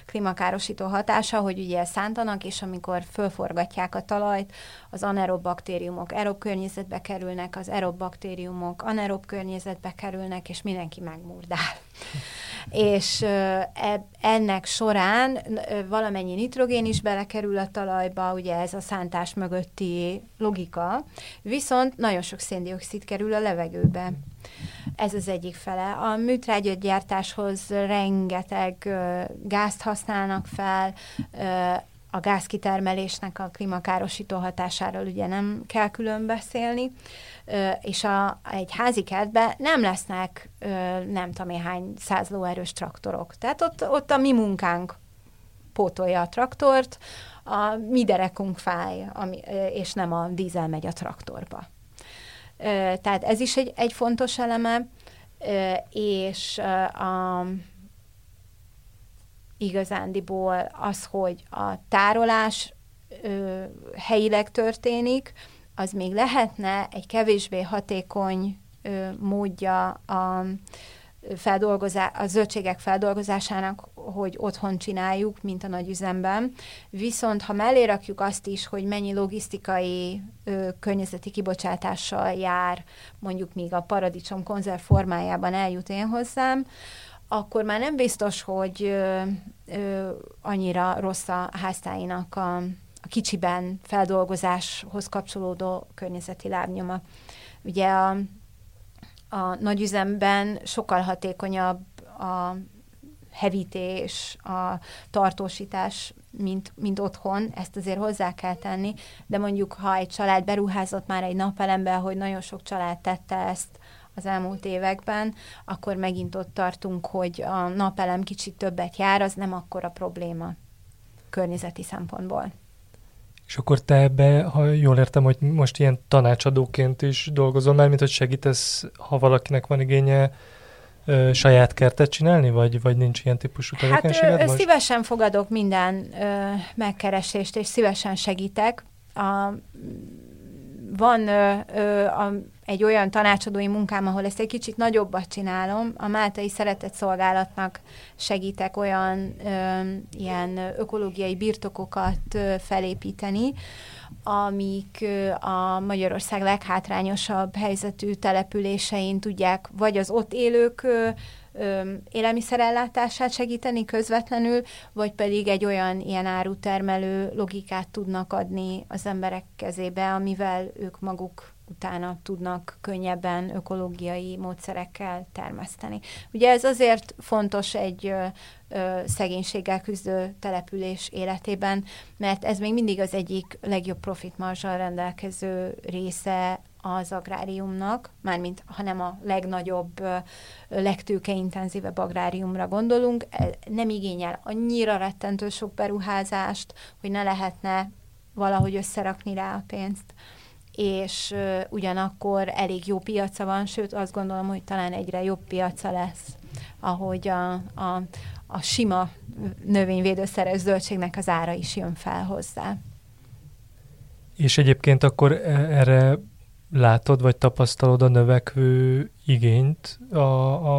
klímakárosító hatása, hogy ugye szántanak, és amikor fölforgatják a talajt, az anaerob baktériumok aerob környezetbe kerülnek, az aerob baktériumok anaerob környezetbe kerülnek, és mindenki megmurdál. és uh, ennek során valamennyi nitrogén is belekerül a talajba, ugye ez a szántás mögötti logika, viszont nagyon sok széndiokszid kerül a levegőbe. Ez az egyik fele. A műtrágyagyártáshoz rengeteg gázt használnak fel, a gázkitermelésnek a klímakárosító hatásáról ugye nem kell külön beszélni, és a, egy házi kertben nem lesznek nem tudom én hány száz lóerős traktorok. Tehát ott, ott a mi munkánk pótolja a traktort, a mi derekunk fáj, ami, és nem a dízel megy a traktorba. Tehát ez is egy, egy fontos eleme, és a, igazándiból az, hogy a tárolás helyileg történik, az még lehetne egy kevésbé hatékony módja a feldolgozá- a zöldségek feldolgozásának, hogy otthon csináljuk, mint a nagyüzemben. Viszont ha mellé rakjuk azt is, hogy mennyi logisztikai ö, környezeti kibocsátással jár, mondjuk míg a paradicsom konzerv formájában eljut én hozzám, akkor már nem biztos, hogy ö, ö, annyira rossz a háztáinak a, a kicsiben feldolgozáshoz kapcsolódó környezeti lábnyoma. Ugye a a nagyüzemben sokkal hatékonyabb a hevítés, a tartósítás, mint, mint otthon, ezt azért hozzá kell tenni, de mondjuk, ha egy család beruházott már egy napelembe, hogy nagyon sok család tette ezt az elmúlt években, akkor megint ott tartunk, hogy a napelem kicsit többet jár, az nem akkor a probléma környezeti szempontból. És akkor te ebbe, ha jól értem, hogy most ilyen tanácsadóként is dolgozol már, mint hogy segítesz, ha valakinek van igénye ö, saját kertet csinálni, vagy, vagy nincs ilyen típusú tevékenységed Hát ö, szívesen fogadok minden ö, megkeresést, és szívesen segítek. A, van ö, ö, a, egy olyan tanácsadói munkám, ahol ezt egy kicsit nagyobbat csinálom. A Máltai Szeretett Szolgálatnak segítek olyan ö, ilyen ökológiai birtokokat ö, felépíteni, amik a Magyarország leghátrányosabb helyzetű településein tudják vagy az ott élők élelmiszerellátását segíteni közvetlenül, vagy pedig egy olyan ilyen árutermelő logikát tudnak adni az emberek kezébe, amivel ők maguk utána tudnak könnyebben ökológiai módszerekkel termeszteni. Ugye ez azért fontos egy ö, szegénységgel küzdő település életében, mert ez még mindig az egyik legjobb profitmarzsal rendelkező része az agráriumnak, mármint ha nem a legnagyobb, legtőkeintenzívebb agráriumra gondolunk, e, nem igényel annyira rettentő sok beruházást, hogy ne lehetne valahogy összerakni rá a pénzt és ugyanakkor elég jó piaca van, sőt azt gondolom, hogy talán egyre jobb piaca lesz, ahogy a, a, a sima növényvédőszeres zöldségnek az ára is jön fel hozzá. És egyébként akkor e, erre látod, vagy tapasztalod a növekvő igényt a,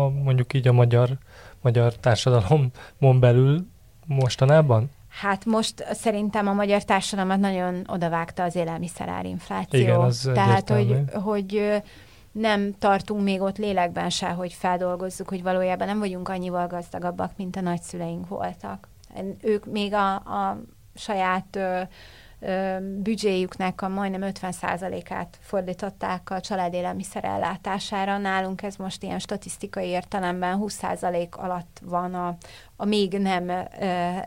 a mondjuk így a magyar, magyar társadalomon belül mostanában? Hát most szerintem a magyar társadalmat nagyon odavágta az élelmiszerárinfláció. Igen, az Tehát, hogy, hogy nem tartunk még ott lélekben se, hogy feldolgozzuk, hogy valójában nem vagyunk annyival gazdagabbak, mint a nagyszüleink voltak. Ők még a, a saját büdzséjüknek a majdnem 50%-át fordították a család élelmiszer ellátására. Nálunk ez most ilyen statisztikai értelemben 20% alatt van a, a még nem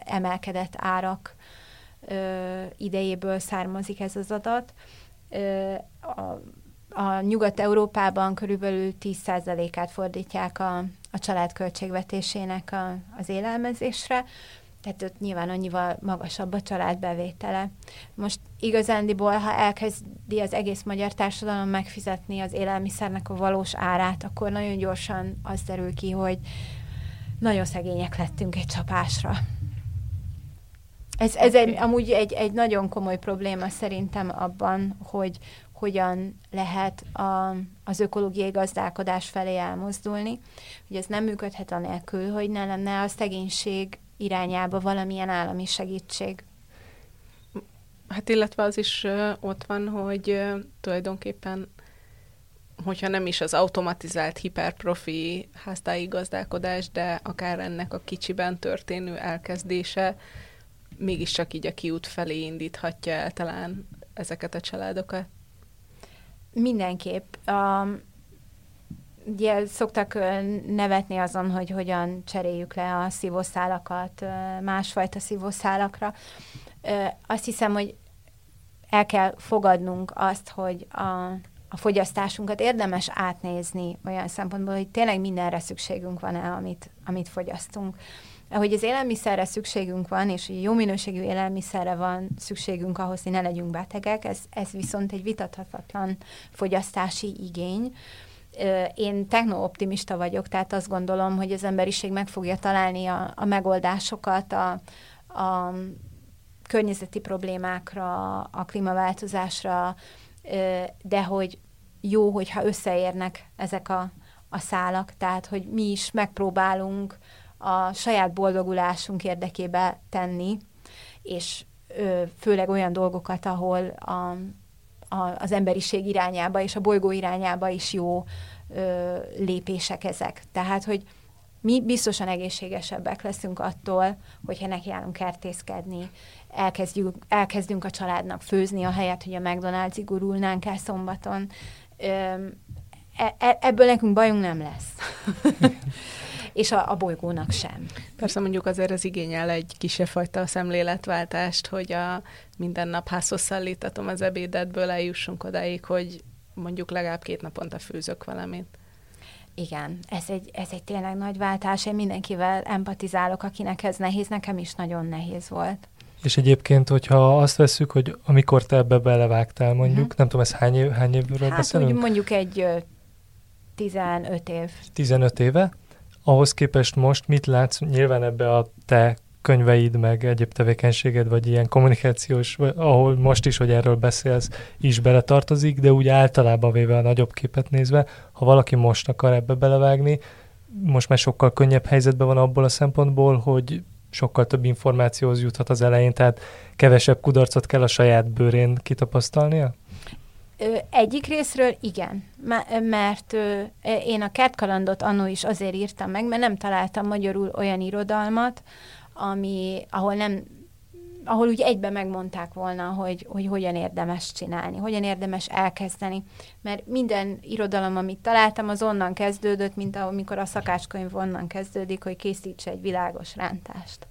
emelkedett árak idejéből származik ez az adat. A, a Nyugat-Európában körülbelül 10%-át fordítják a, a család költségvetésének a, az élelmezésre, tehát ott nyilván annyival magasabb a családbevétele. Most igazándiból, ha elkezdi az egész magyar társadalom megfizetni az élelmiszernek a valós árát, akkor nagyon gyorsan az derül ki, hogy nagyon szegények lettünk egy csapásra. Ez, ez egy, amúgy egy, egy nagyon komoly probléma szerintem abban, hogy hogyan lehet a, az ökológiai gazdálkodás felé elmozdulni. Hogy ez nem működhet anélkül, hogy ne lenne a szegénység irányába valamilyen állami segítség. Hát illetve az is ott van, hogy tulajdonképpen hogyha nem is az automatizált hiperprofi háztáji gazdálkodás, de akár ennek a kicsiben történő elkezdése mégiscsak így a kiút felé indíthatja el talán ezeket a családokat. Mindenképp. Um, ugye szoktak nevetni azon, hogy hogyan cseréljük le a szívószálakat másfajta szívószálakra. Azt hiszem, hogy el kell fogadnunk azt, hogy a, a fogyasztásunkat érdemes átnézni olyan szempontból, hogy tényleg mindenre szükségünk van-e, amit, amit fogyasztunk. Ahogy az élelmiszerre szükségünk van, és jó minőségű élelmiszerre van szükségünk ahhoz, hogy ne legyünk betegek, ez, ez viszont egy vitathatatlan fogyasztási igény. Én techno-optimista vagyok, tehát azt gondolom, hogy az emberiség meg fogja találni a, a megoldásokat a, a környezeti problémákra, a klímaváltozásra, de hogy jó, hogyha összeérnek ezek a, a szálak, tehát hogy mi is megpróbálunk a saját boldogulásunk érdekébe tenni, és főleg olyan dolgokat, ahol a, a, az emberiség irányába és a bolygó irányába is jó ö, lépések ezek. Tehát, hogy mi biztosan egészségesebbek leszünk attól, hogyha nekiállunk kertészkedni, elkezdjük, elkezdünk a családnak főzni, a helyet, hogy a McDonald's-ig gurulnánk el szombaton. Ö, e, e, ebből nekünk bajunk nem lesz. és a, a bolygónak sem. Persze mondjuk azért az igényel egy kisebb fajta szemléletváltást, hogy a minden nap házhoz szállítatom az ebédetből, eljussunk odáig, hogy mondjuk legalább két naponta főzök valamit. Igen, ez egy, ez egy tényleg nagy váltás. Én mindenkivel empatizálok, akinek ez nehéz, nekem is nagyon nehéz volt. És egyébként, hogyha azt veszük, hogy amikor te ebbe belevágtál, mondjuk, uh-huh. nem tudom, ez hány, év, hány évről hát beszélünk? Mondjuk egy 15 év. 15 éve? Ahhoz képest most mit látsz nyilván ebbe a te könyveid, meg egyéb tevékenységed, vagy ilyen kommunikációs, ahol most is, hogy erről beszélsz, is beletartozik, de úgy általában véve a nagyobb képet nézve, ha valaki most akar ebbe belevágni, most már sokkal könnyebb helyzetben van abból a szempontból, hogy sokkal több információhoz juthat az elején, tehát kevesebb kudarcot kell a saját bőrén kitapasztalnia? Egyik részről igen, mert én a kertkalandot annó is azért írtam meg, mert nem találtam magyarul olyan irodalmat, ami, ahol nem ahol úgy egyben megmondták volna, hogy, hogy hogyan érdemes csinálni, hogyan érdemes elkezdeni. Mert minden irodalom, amit találtam, az onnan kezdődött, mint amikor a szakácskönyv onnan kezdődik, hogy készítse egy világos rántást.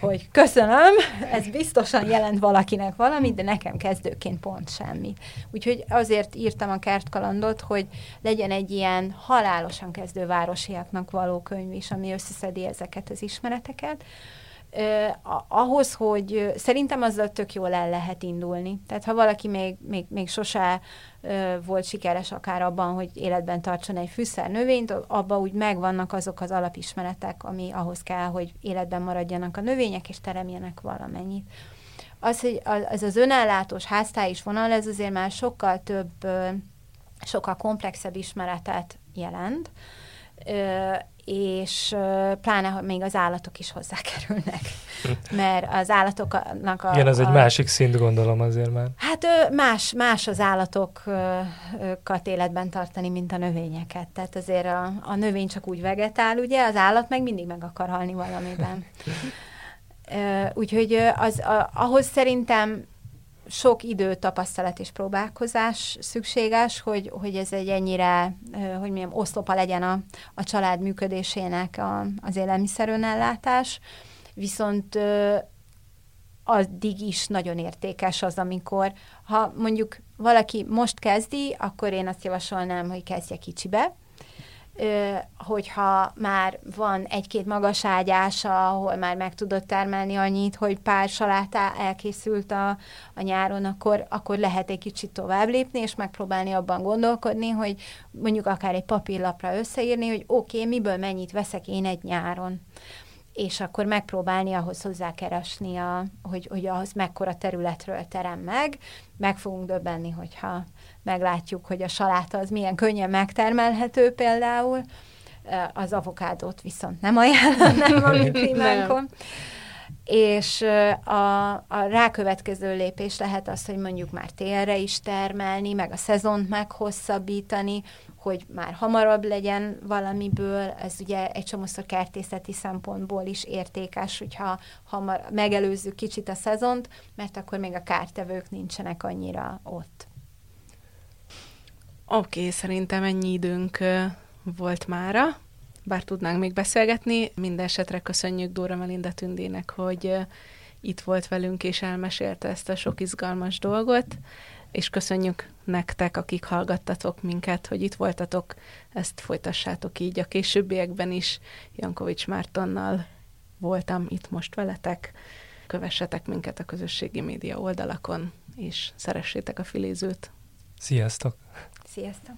Hogy köszönöm, ez biztosan jelent valakinek valamit, de nekem kezdőként pont semmi. Úgyhogy azért írtam a kertkalandot, hogy legyen egy ilyen halálosan kezdő városiaknak való könyv is, ami összeszedi ezeket az ismereteket ahhoz, hogy szerintem azzal tök jól el lehet indulni. Tehát ha valaki még, még, még sose volt sikeres akár abban, hogy életben tartson egy fűszer növényt, abban úgy megvannak azok az alapismeretek, ami ahhoz kell, hogy életben maradjanak a növények, és teremjenek valamennyit. Az, hogy az az önellátós háztályis vonal, ez azért már sokkal több, sokkal komplexebb ismeretet jelent, és pláne, hogy még az állatok is hozzákerülnek. Mert az állatoknak a... Igen, ez a, egy másik szint gondolom azért már. Hát más, más az állatokat életben tartani, mint a növényeket. Tehát azért a, a növény csak úgy vegetál, ugye, az állat meg mindig meg akar halni valamiben. Úgyhogy az, a, ahhoz szerintem sok idő, tapasztalat és próbálkozás szükséges, hogy, hogy ez egy ennyire, hogy milyen oszlopa legyen a, a család működésének a, az élelmiszerönellátás. Viszont addig is nagyon értékes az, amikor, ha mondjuk valaki most kezdi, akkor én azt javasolnám, hogy kezdje kicsibe, hogyha már van egy-két magas ágyása, ahol már meg tudott termelni annyit, hogy pár salátá elkészült a, a nyáron, akkor, akkor lehet egy kicsit tovább lépni, és megpróbálni abban gondolkodni, hogy mondjuk akár egy papírlapra összeírni, hogy oké, okay, miből mennyit veszek én egy nyáron és akkor megpróbálni ahhoz hozzákeresni, a, hogy, hogy ahhoz mekkora területről terem meg. Meg fogunk döbbenni, hogyha meglátjuk, hogy a saláta az milyen könnyen megtermelhető például. Az avokádót viszont nem ajánlanám a mi klímánkon. És a, a rákövetkező lépés lehet az, hogy mondjuk már télre is termelni, meg a szezont meghosszabbítani, hogy már hamarabb legyen valamiből, ez ugye egy csomószor kertészeti szempontból is értékes, hogyha hamar, megelőzzük kicsit a szezont, mert akkor még a kártevők nincsenek annyira ott. Oké, okay, szerintem ennyi időnk volt mára, bár tudnánk még beszélgetni. Minden esetre köszönjük Dóra Melinda Tündének, hogy itt volt velünk és elmesélte ezt a sok izgalmas dolgot, és köszönjük nektek, akik hallgattatok minket, hogy itt voltatok, ezt folytassátok így a későbbiekben is. Jankovics Mártonnal voltam itt most veletek. Kövessetek minket a közösségi média oldalakon, és szeressétek a filézőt. Sziasztok! Sziasztok!